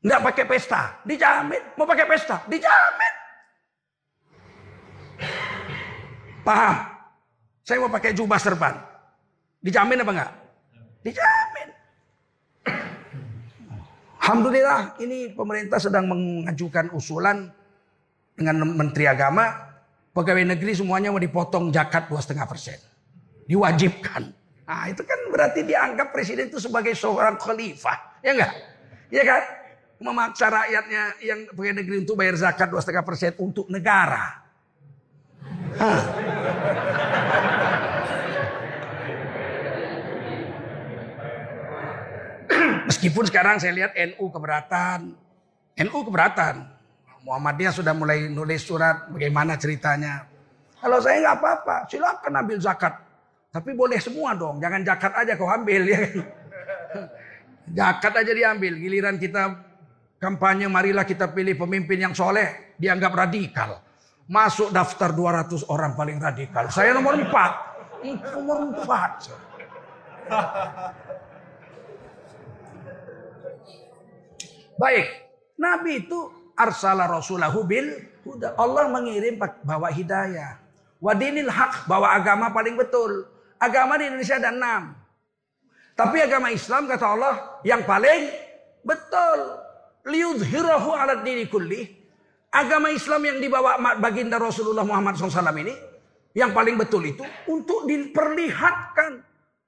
[SPEAKER 1] Nggak pakai pesta. Dijamin. Mau pakai pesta. Dijamin. Paham? Saya mau pakai jubah serban. Dijamin apa enggak? Dijamin. Alhamdulillah ini pemerintah sedang mengajukan usulan dengan Menteri Agama Pegawai negeri semuanya mau dipotong zakat 2,5 persen. Diwajibkan. Nah itu kan berarti dianggap presiden itu sebagai seorang khalifah. Ya enggak? Ya kan? Memaksa rakyatnya yang pegawai negeri untuk bayar zakat 2,5 persen untuk negara. Meskipun sekarang saya lihat NU keberatan. NU keberatan. Muhammadiyah sudah mulai nulis surat bagaimana ceritanya. Kalau saya nggak apa-apa, silakan ambil zakat. Tapi boleh semua dong, jangan zakat aja kau ambil ya. zakat aja diambil. Giliran kita kampanye, marilah kita pilih pemimpin yang soleh, dianggap radikal. Masuk daftar 200 orang paling radikal. Saya nomor 4. Nomor 4. Baik, Nabi itu arsala rasulahu bil huda. Allah mengirim bawa hidayah. Wadinil haq bawa agama paling betul. Agama di Indonesia ada enam. Tapi agama Islam kata Allah yang paling betul. Liudhirahu ala dini kulli. Agama Islam yang dibawa baginda Rasulullah Muhammad SAW ini. Yang paling betul itu untuk diperlihatkan.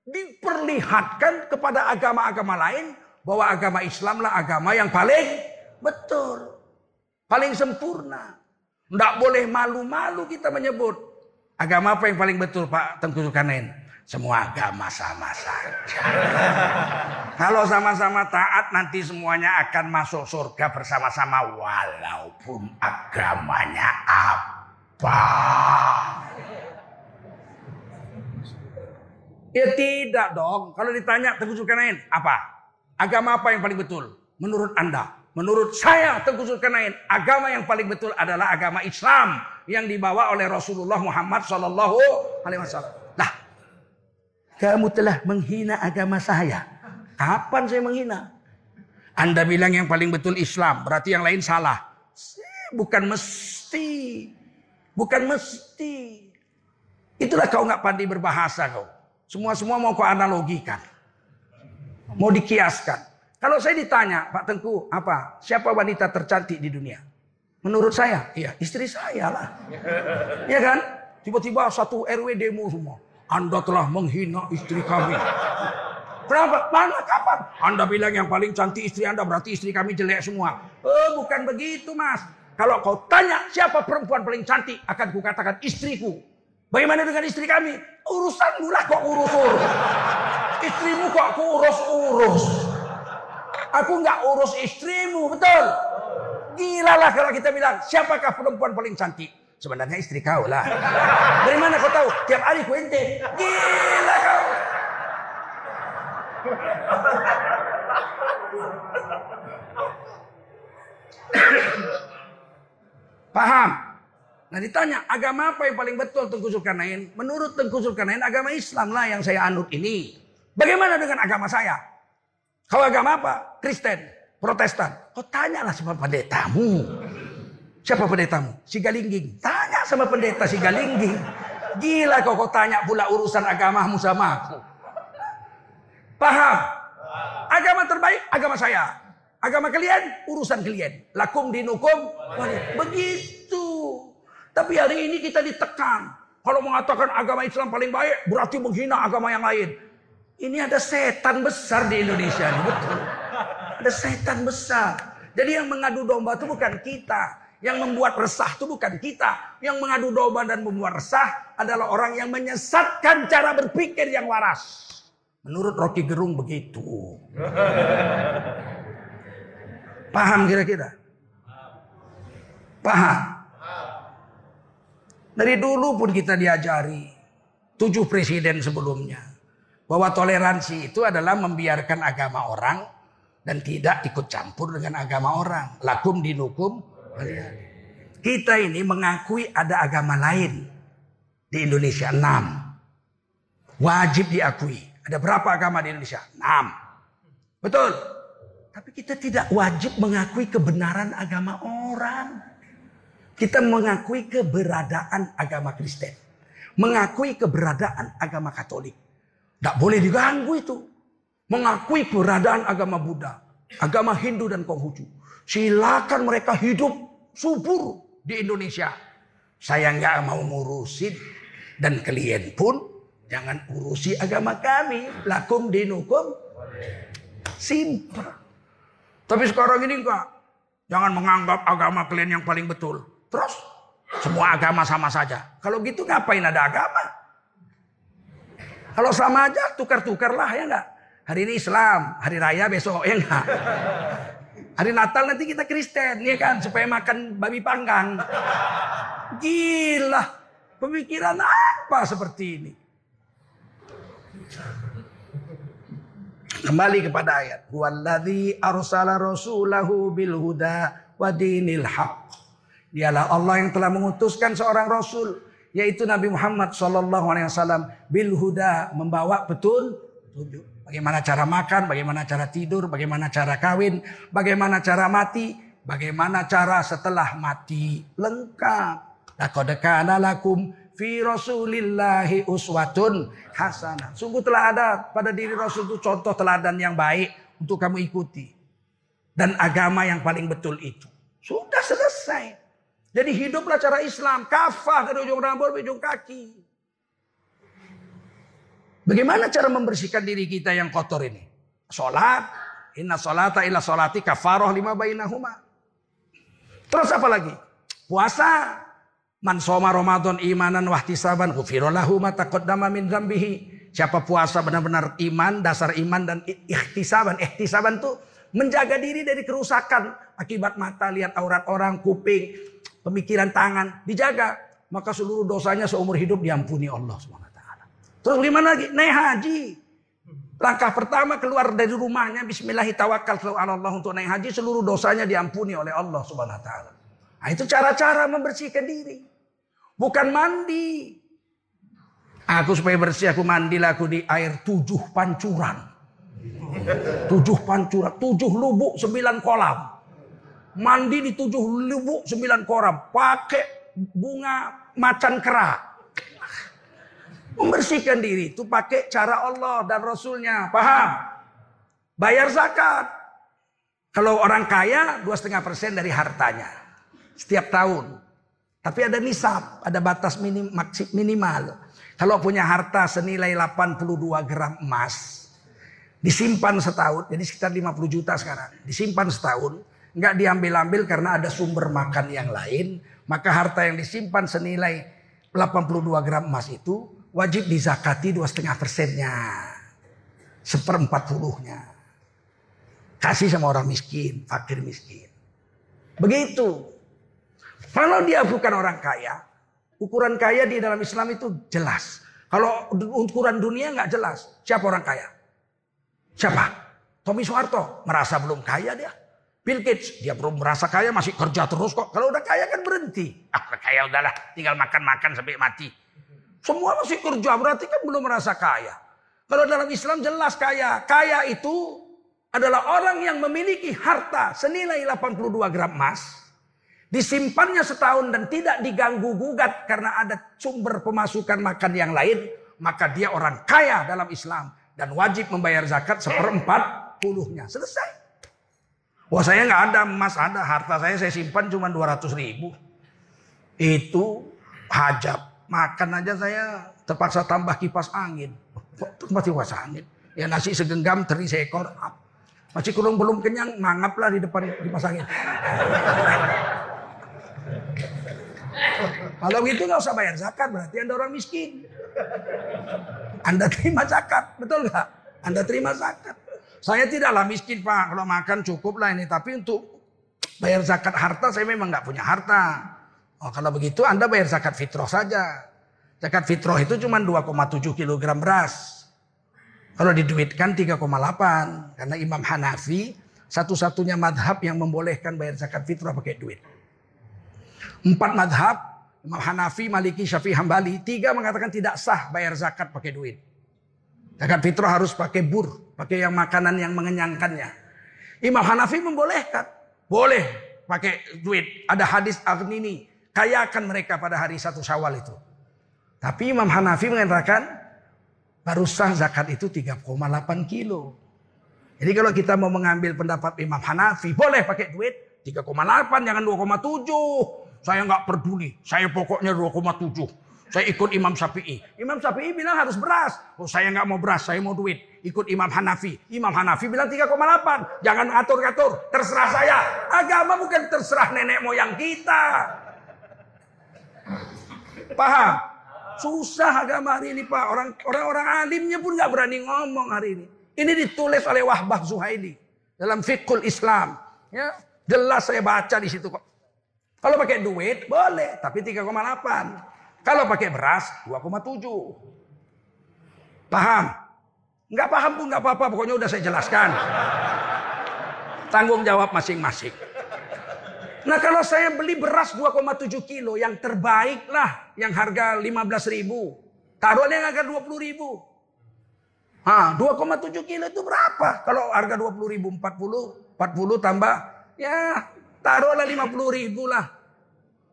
[SPEAKER 1] Diperlihatkan kepada agama-agama lain. Bahwa agama Islamlah agama yang paling betul. Paling sempurna. Tidak boleh malu-malu kita menyebut. Agama apa yang paling betul Pak Tengku Zulkarnain? Semua agama sama saja. Kalau sama-sama taat nanti semuanya akan masuk surga bersama-sama walaupun agamanya apa. Ya tidak dong. Kalau ditanya Tengku Zulkarnain, apa? Agama apa yang paling betul menurut Anda? Menurut saya Tengku Zulkarnain, agama yang paling betul adalah agama Islam yang dibawa oleh Rasulullah Muhammad Sallallahu Alaihi Wasallam. Kamu telah menghina agama saya. Kapan saya menghina? Anda bilang yang paling betul Islam, berarti yang lain salah. Bukan mesti. Bukan mesti. Itulah kau nggak pandai berbahasa kau. Semua-semua mau kau analogikan. Mau dikiaskan. Kalau saya ditanya, Pak Tengku, apa? Siapa wanita tercantik di dunia? Menurut saya, iya istri saya lah. Iya kan? Tiba-tiba satu RW demo semua. Anda telah menghina istri kami. Kenapa? Mana kapan? Anda bilang yang paling cantik istri Anda berarti istri kami jelek semua. Oh, bukan begitu, Mas. Kalau kau tanya siapa perempuan paling cantik, akan kukatakan istriku. Bagaimana dengan istri kami? Urusan lah kok urus-urus. Istrimu kok aku urus-urus. Aku nggak urus istrimu, betul? Gila lah kalau kita bilang, siapakah perempuan paling cantik? Sebenarnya istri kau lah. Dari mana kau tahu? Tiap hari ku ente. Gila kau. Paham? Nah ditanya, agama apa yang paling betul Tengku Zulkarnain? Menurut Tengku Zulkarnain, agama Islam lah yang saya anut ini. Bagaimana dengan agama saya? Kau agama apa? Kristen, Protestan. Kau tanyalah sama pendetamu. Siapa pendetamu? Si Galingging. Tanya sama pendeta si Galingging. Gila kau kau tanya pula urusan agamamu sama aku. Paham? Agama terbaik agama saya. Agama kalian urusan kalian. Lakum dinukum. Begitu. Tapi hari ini kita ditekan. Kalau mengatakan agama Islam paling baik berarti menghina agama yang lain. Ini ada setan besar di Indonesia betul. Ada setan besar. Jadi yang mengadu domba itu bukan kita. Yang membuat resah itu bukan kita. Yang mengadu domba dan membuat resah adalah orang yang menyesatkan cara berpikir yang waras. Menurut Rocky Gerung begitu. Paham kira-kira? Paham? Dari dulu pun kita diajari. Tujuh presiden sebelumnya bahwa toleransi itu adalah membiarkan agama orang dan tidak ikut campur dengan agama orang. Lakum dinukum. Kita ini mengakui ada agama lain di Indonesia enam. Wajib diakui. Ada berapa agama di Indonesia? Enam. Betul. Tapi kita tidak wajib mengakui kebenaran agama orang. Kita mengakui keberadaan agama Kristen. Mengakui keberadaan agama Katolik. Tidak boleh diganggu itu. Mengakui keberadaan agama Buddha, agama Hindu dan Konghucu. Silakan mereka hidup subur di Indonesia. Saya nggak mau ngurusin dan kalian pun jangan urusi agama kami. Lakum dinukum simpel. Tapi sekarang ini enggak. Jangan menganggap agama kalian yang paling betul. Terus semua agama sama saja. Kalau gitu ngapain ada agama? Kalau sama aja tukar-tukar lah ya enggak. Hari ini Islam, hari raya besok ya enggak. Hari Natal nanti kita Kristen ya kan supaya makan babi panggang. Gila. Pemikiran apa seperti ini? Kembali kepada ayat. Walladzi arsala rasulahu bil huda wa dinil haq. Dialah Allah yang telah mengutuskan seorang rasul yaitu Nabi Muhammad Shallallahu Alaihi bil membawa betul bagaimana cara makan, bagaimana cara tidur, bagaimana cara kawin, bagaimana cara mati, bagaimana cara setelah mati lengkap. Laqad kana lakum fi rasulillahi uswatun hasanah. Sungguh telah ada pada diri Rasul itu contoh teladan yang baik untuk kamu ikuti. Dan agama yang paling betul itu. Sudah selesai. Jadi hiduplah cara Islam, kafah dari ujung rambut ujung kaki. Bagaimana cara membersihkan diri kita yang kotor ini? Salat, inna salata illa salati kafaroh lima bainahuma. Terus apa lagi? Puasa. Man soma Ramadan imanan wahtisaban ghufirallahu ma taqaddama min dzambihi. Siapa puasa benar-benar iman, dasar iman dan ikhtisaban. Ikhtisaban itu menjaga diri dari kerusakan akibat mata lihat aurat orang, kuping, pemikiran tangan dijaga, maka seluruh dosanya seumur hidup diampuni Allah SWT. Terus bagaimana lagi? Naik haji. Langkah pertama keluar dari rumahnya Bismillahirrahmanirrahim untuk naik haji seluruh dosanya diampuni oleh Allah Subhanahu wa taala. Nah, itu cara-cara membersihkan diri. Bukan mandi. Aku supaya bersih aku mandilah aku di air tujuh pancuran. Tujuh pancuran, tujuh lubuk, sembilan kolam. Mandi di tujuh lubuk, sembilan kolam. Pakai bunga macan kera. Membersihkan diri itu pakai cara Allah dan Rasulnya. Paham? Bayar zakat. Kalau orang kaya, dua setengah persen dari hartanya. Setiap tahun. Tapi ada nisab, ada batas minim, minimal. Kalau punya harta senilai 82 gram emas, Disimpan setahun, jadi sekitar 50 juta sekarang. Disimpan setahun, nggak diambil-ambil karena ada sumber makan yang lain. Maka harta yang disimpan senilai 82 gram emas itu wajib dizakati dua setengah persennya. Seperempat puluhnya. Kasih sama orang miskin, fakir miskin. Begitu. Kalau dia bukan orang kaya, ukuran kaya di dalam Islam itu jelas. Kalau ukuran dunia nggak jelas. Siapa orang kaya? Siapa? Tommy Soeharto. Merasa belum kaya dia. Bill Gates, dia belum merasa kaya, masih kerja terus kok. Kalau udah kaya kan berhenti. Ah, kaya udahlah, tinggal makan-makan sampai mati. Semua masih kerja, berarti kan belum merasa kaya. Kalau dalam Islam jelas kaya. Kaya itu adalah orang yang memiliki harta senilai 82 gram emas. Disimpannya setahun dan tidak diganggu gugat karena ada sumber pemasukan makan yang lain. Maka dia orang kaya dalam Islam dan wajib membayar zakat seperempat puluhnya. Selesai. Wah saya nggak ada emas, ada harta saya saya simpan cuma 200 ribu. Itu hajab. Makan aja saya terpaksa tambah kipas angin. Kok kipas angin? Ya nasi segenggam teri seekor. Masih kurang belum kenyang, mangaplah di depan kipas angin. Kalau gitu nggak usah bayar zakat, berarti anda orang miskin. Anda terima zakat, betul nggak? Anda terima zakat. Saya tidaklah miskin pak, kalau makan cukup lah ini. Tapi untuk bayar zakat harta saya memang nggak punya harta. Oh, kalau begitu Anda bayar zakat fitrah saja. Zakat fitrah itu cuma 2,7 kg beras. Kalau diduitkan 3,8. Karena Imam Hanafi satu-satunya madhab yang membolehkan bayar zakat fitrah pakai duit. Empat madhab Imam Hanafi, Maliki, Syafi'i, Hambali. Tiga mengatakan tidak sah bayar zakat pakai duit. Zakat fitrah harus pakai bur. Pakai yang makanan yang mengenyangkannya. Imam Hanafi membolehkan. Boleh pakai duit. Ada hadis Aghnini. Kayakan mereka pada hari satu syawal itu. Tapi Imam Hanafi mengatakan. Baru sah zakat itu 3,8 kilo. Jadi kalau kita mau mengambil pendapat Imam Hanafi. Boleh pakai duit 3,8 jangan 2,7. Saya nggak peduli. Saya pokoknya 2,7. Saya ikut Imam Syafi'i. Imam Syafi'i bilang harus beras. Oh saya nggak mau beras, saya mau duit. Ikut Imam Hanafi. Imam Hanafi bilang 3,8. Jangan atur-atur. Terserah saya. Agama bukan terserah nenek moyang kita. Paham? Susah agama hari ini Pak. Orang orang alimnya pun nggak berani ngomong hari ini. Ini ditulis oleh Wahbah Zuhaili dalam Fiqhul Islam. Ya, jelas saya baca di situ kok. Kalau pakai duit boleh, tapi 3,8. Kalau pakai beras 2,7. Paham? Enggak paham pun enggak apa-apa, pokoknya udah saya jelaskan. Tanggung jawab masing-masing. Nah kalau saya beli beras 2,7 kilo yang terbaik lah. Yang harga 15 ribu. Taruhnya yang harga 20 ribu. Ah, 2,7 kilo itu berapa? Kalau harga 20 ribu 40, 40 tambah ya Taruhlah 50 ribu lah.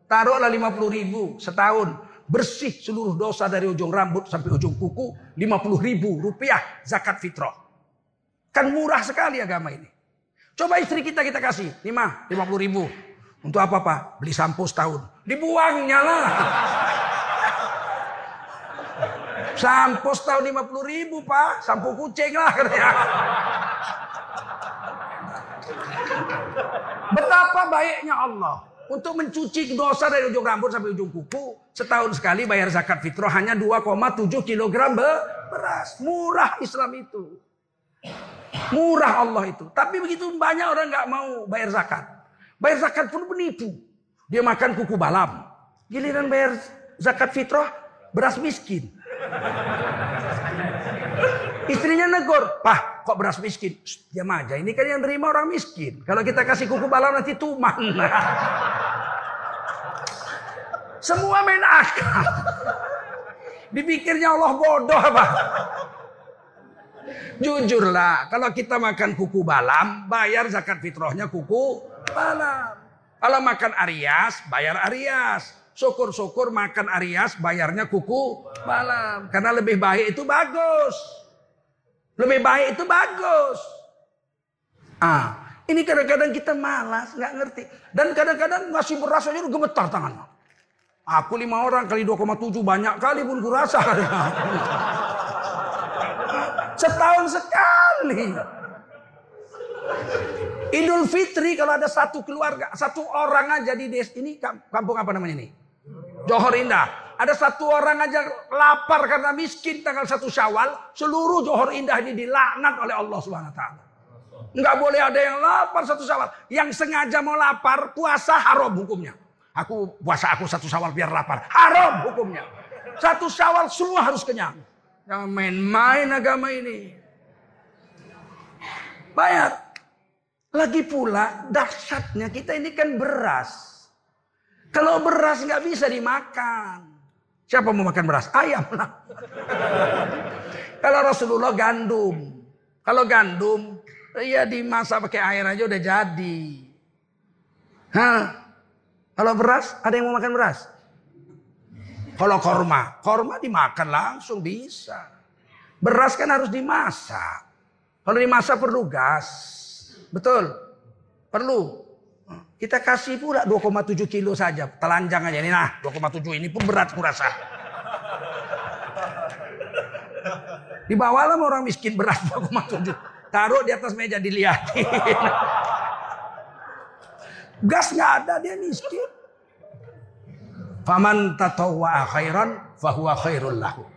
[SPEAKER 1] Taruhlah 50 ribu setahun. Bersih seluruh dosa dari ujung rambut sampai ujung kuku. 50 ribu rupiah zakat fitrah. Kan murah sekali agama ini. Coba istri kita kita kasih. 5, 50 ribu. Untuk apa pak? Beli sampo setahun. Dibuangnya lah. Sampo setahun 50 ribu pak. Sampo kucing lah katanya. Betapa baiknya Allah untuk mencuci dosa dari ujung rambut sampai ujung kuku. Setahun sekali bayar zakat fitrah hanya 2,7 kg beras. Murah Islam itu. Murah Allah itu. Tapi begitu banyak orang nggak mau bayar zakat. Bayar zakat pun penipu. Dia makan kuku balam. Giliran bayar zakat fitrah beras miskin. Istrinya negur, Pah, kok beras miskin? Diam aja, ini kan yang terima orang miskin. Kalau kita kasih kuku balam nanti tuman. Semua main akal. Dipikirnya Allah bodoh apa? Jujurlah, kalau kita makan kuku balam, bayar zakat fitrahnya kuku balam. Kalau makan Arias, bayar Arias. Syukur-syukur makan Arias, bayarnya kuku balam. Karena lebih baik itu bagus. Lebih baik itu bagus. Ah, ini kadang-kadang kita malas, nggak ngerti. Dan kadang-kadang ngasih beras aja gemetar tangan. Aku lima orang kali 2,7 banyak kali pun kurasa. Setahun sekali. Idul Fitri kalau ada satu keluarga, satu orang aja di des ini kampung apa namanya ini? Johor Indah. Ada satu orang aja lapar karena miskin tanggal satu Syawal, seluruh Johor Indah ini dilaknat oleh Allah Subhanahu wa taala. Enggak boleh ada yang lapar satu Syawal. Yang sengaja mau lapar, puasa haram hukumnya. Aku puasa aku satu Syawal biar lapar. Haram hukumnya. Satu Syawal semua harus kenyang. Jangan main-main agama ini. Bayar. Lagi pula dahsyatnya kita ini kan beras. Kalau beras nggak bisa dimakan. Siapa mau makan beras? Ayam lah. Kalau Rasulullah gandum. Kalau gandum, ya dimasak pakai air aja udah jadi. Hah? Kalau beras, ada yang mau makan beras? Kalau korma, korma dimakan langsung bisa. Beras kan harus dimasak. Kalau dimasak perlu gas. Betul? Perlu. Kita kasih pula 2,7 kilo saja. Telanjang aja. Ini nah 2,7 ini pun berat kurasa. Dibawalah orang miskin beras 2,7. Taruh di atas meja dilihatin. Gas nggak ada dia miskin. Faman tatawwa khairan fahuwa khairul lahu.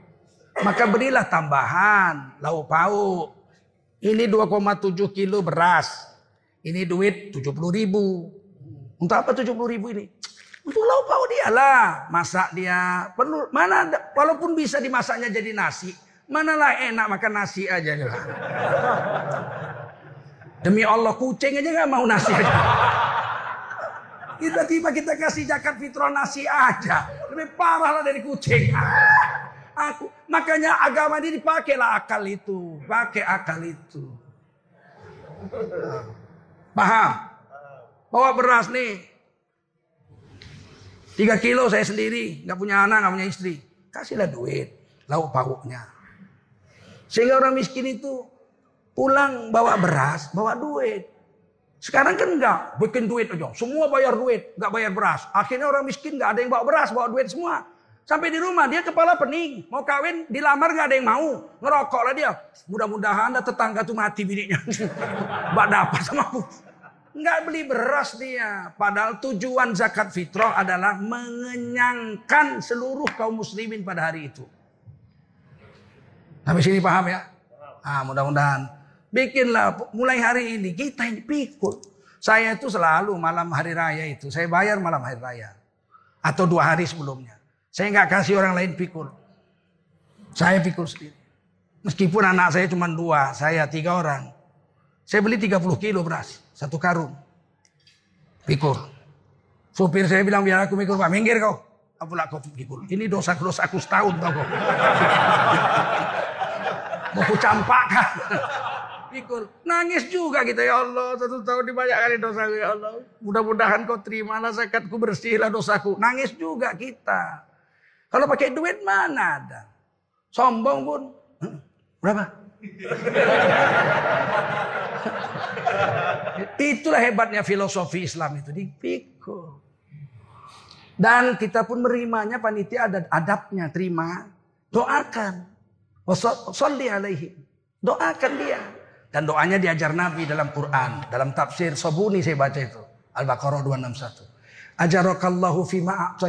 [SPEAKER 1] Maka berilah tambahan lauk pauk. Ini 2,7 kilo beras. Ini duit 70 ribu. Untuk apa 70 ribu ini? Untuk lauk pauk dia lah. Masak dia. Perlu mana walaupun bisa dimasaknya jadi nasi. Manalah enak makan nasi aja. Demi Allah kucing aja nggak mau nasi aja. Tiba-tiba kita kasih zakat fitrah nasi aja. Lebih parah lah dari kucing. Aku makanya agama ini dipakailah akal itu, pakai akal itu. Paham? Bawa beras nih. Tiga kilo saya sendiri, nggak punya anak, nggak punya istri. Kasihlah duit, lauk pauknya. Sehingga orang miskin itu pulang bawa beras, bawa duit. Sekarang kan enggak, bikin duit aja. Semua bayar duit, enggak bayar beras. Akhirnya orang miskin enggak ada yang bawa beras, bawa duit semua. Sampai di rumah dia kepala pening, mau kawin, dilamar enggak ada yang mau. Ngerokok lah dia. Mudah-mudahan ada tetangga tuh mati bininya. Mbak dapat sama aku. Enggak beli beras dia. Padahal tujuan zakat fitrah adalah mengenyangkan seluruh kaum muslimin pada hari itu. Sampai sini paham ya? Ah, mudah-mudahan Bikinlah mulai hari ini kita ini pikul. Saya itu selalu malam hari raya itu saya bayar malam hari raya atau dua hari sebelumnya. Saya nggak kasih orang lain pikul. Saya pikul sendiri. Meskipun anak saya cuma dua, saya tiga orang. Saya beli 30 kilo beras, satu karung. Pikul. Supir saya bilang biar aku pikul, Pak, minggir kau. Apalah kau pikul. Ini dosa-dosa aku setahun tau kau. Mau kucampakkan pikul. Nangis juga kita ya Allah. Satu tahun dibanyak kali dosa ya Allah. Mudah-mudahan kau terimalah zakatku bersihlah dosaku. Nangis juga kita. Kalau pakai duit mana ada. Sombong pun. Berapa? Itulah hebatnya filosofi Islam itu dipikul. Dan kita pun menerimanya panitia ada adabnya, terima. Doakan. Wasalli alaihi. Doakan dia. Dan doanya diajar Nabi dalam Quran. Dalam tafsir Sobuni saya baca itu. Al-Baqarah 261. Ajarakallahu fima.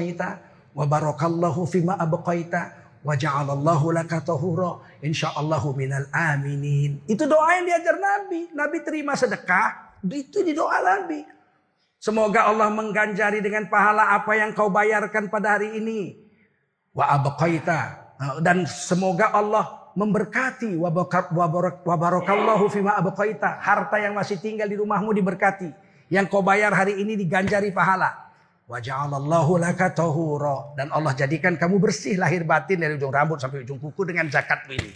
[SPEAKER 1] Wa barakallahu fima abqaita. Wa ja'alallahu laka tahura. Insyaallahu minal aminin. Itu doa yang diajar Nabi. Nabi terima sedekah. Itu di doa Nabi. Semoga Allah mengganjari dengan pahala apa yang kau bayarkan pada hari ini. Wa abqaita. Dan semoga Allah memberkati wabarakallahu fima abqaita. Harta yang masih tinggal di rumahmu diberkati. Yang kau bayar hari ini diganjari pahala. Wa ja'alallahu laka tahura dan Allah jadikan kamu bersih lahir batin dari ujung rambut sampai ujung kuku dengan zakat ini.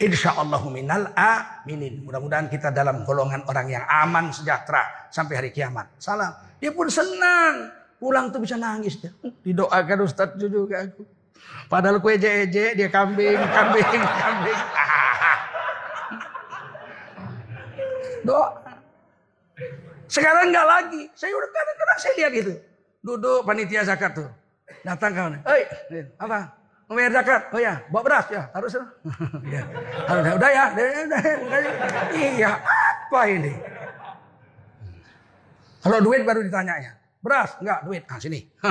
[SPEAKER 1] Insya Allah minal aminin. Mudah-mudahan kita dalam golongan orang yang aman sejahtera sampai hari kiamat. Salam. Dia pun senang. Pulang tuh bisa nangis dia. Didoakan Ustadz juga aku. Padahal kue eje dia kambing, kambing, kambing. Doa. Sekarang enggak lagi. Saya udah kadang-kadang saya lihat gitu. Duduk panitia zakat tuh. Datang kawan. Hei, apa? Membayar zakat. Oh ya, bawa beras ya. Harus ya. Harus udah ya. Iya, apa ini? Kalau duit baru ditanya ya. Beras? Enggak, duit. Ah, sini.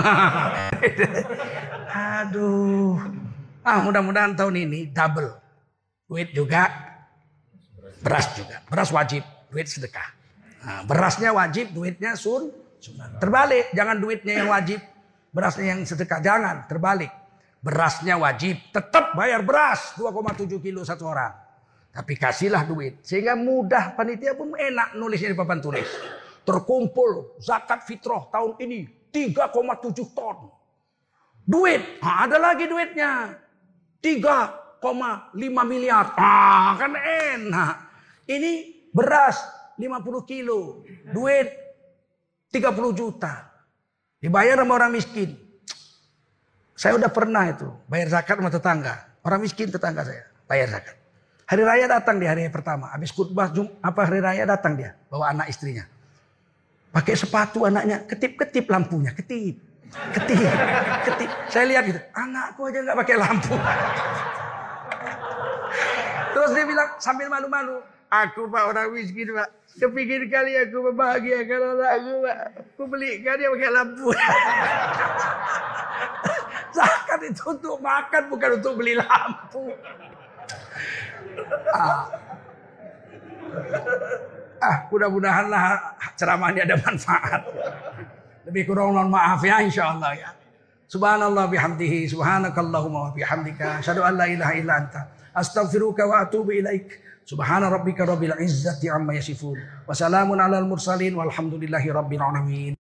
[SPEAKER 1] Aduh. Ah, mudah-mudahan tahun ini double. Duit juga, beras juga. Beras wajib, duit sedekah. Nah, berasnya wajib, duitnya sun. Terbalik, jangan duitnya yang wajib, berasnya yang sedekah. Jangan, terbalik. Berasnya wajib, tetap bayar beras 2,7 kilo satu orang. Tapi kasihlah duit. Sehingga mudah panitia pun enak nulisnya di papan tulis terkumpul zakat fitrah tahun ini 3,7 ton. Duit, nah, ada lagi duitnya. 3,5 miliar. Ah, kan enak. Ini beras 50 kilo. Duit 30 juta. Dibayar sama orang miskin. Saya udah pernah itu bayar zakat sama tetangga. Orang miskin tetangga saya bayar zakat. Hari raya datang di hari pertama. Habis khutbah apa hari raya datang dia bawa anak istrinya. Pakai sepatu anaknya, ketip-ketip lampunya, ketip. Ketip, ketip. Saya lihat gitu, anakku aja nggak pakai lampu. Terus dia bilang sambil malu-malu, aku pak orang miskin pak. Kepikir kali aku membahagiakan anakku pak. Aku belikan dia pakai lampu. Zakat itu untuk makan bukan untuk beli lampu. Ah. Ah, mudah-mudahanlah ceramahnya ada manfaat. Lebih kurang mohon maaf ya insyaallah ya. Subhanallah bihamdihi subhanakallahumma wa bihamdika asyhadu an la ilaha illa anta astaghfiruka wa atubu ilaik. Subhana rabbika rabbil izzati amma yasifun. Wa salamun alal mursalin walhamdulillahi rabbil alamin.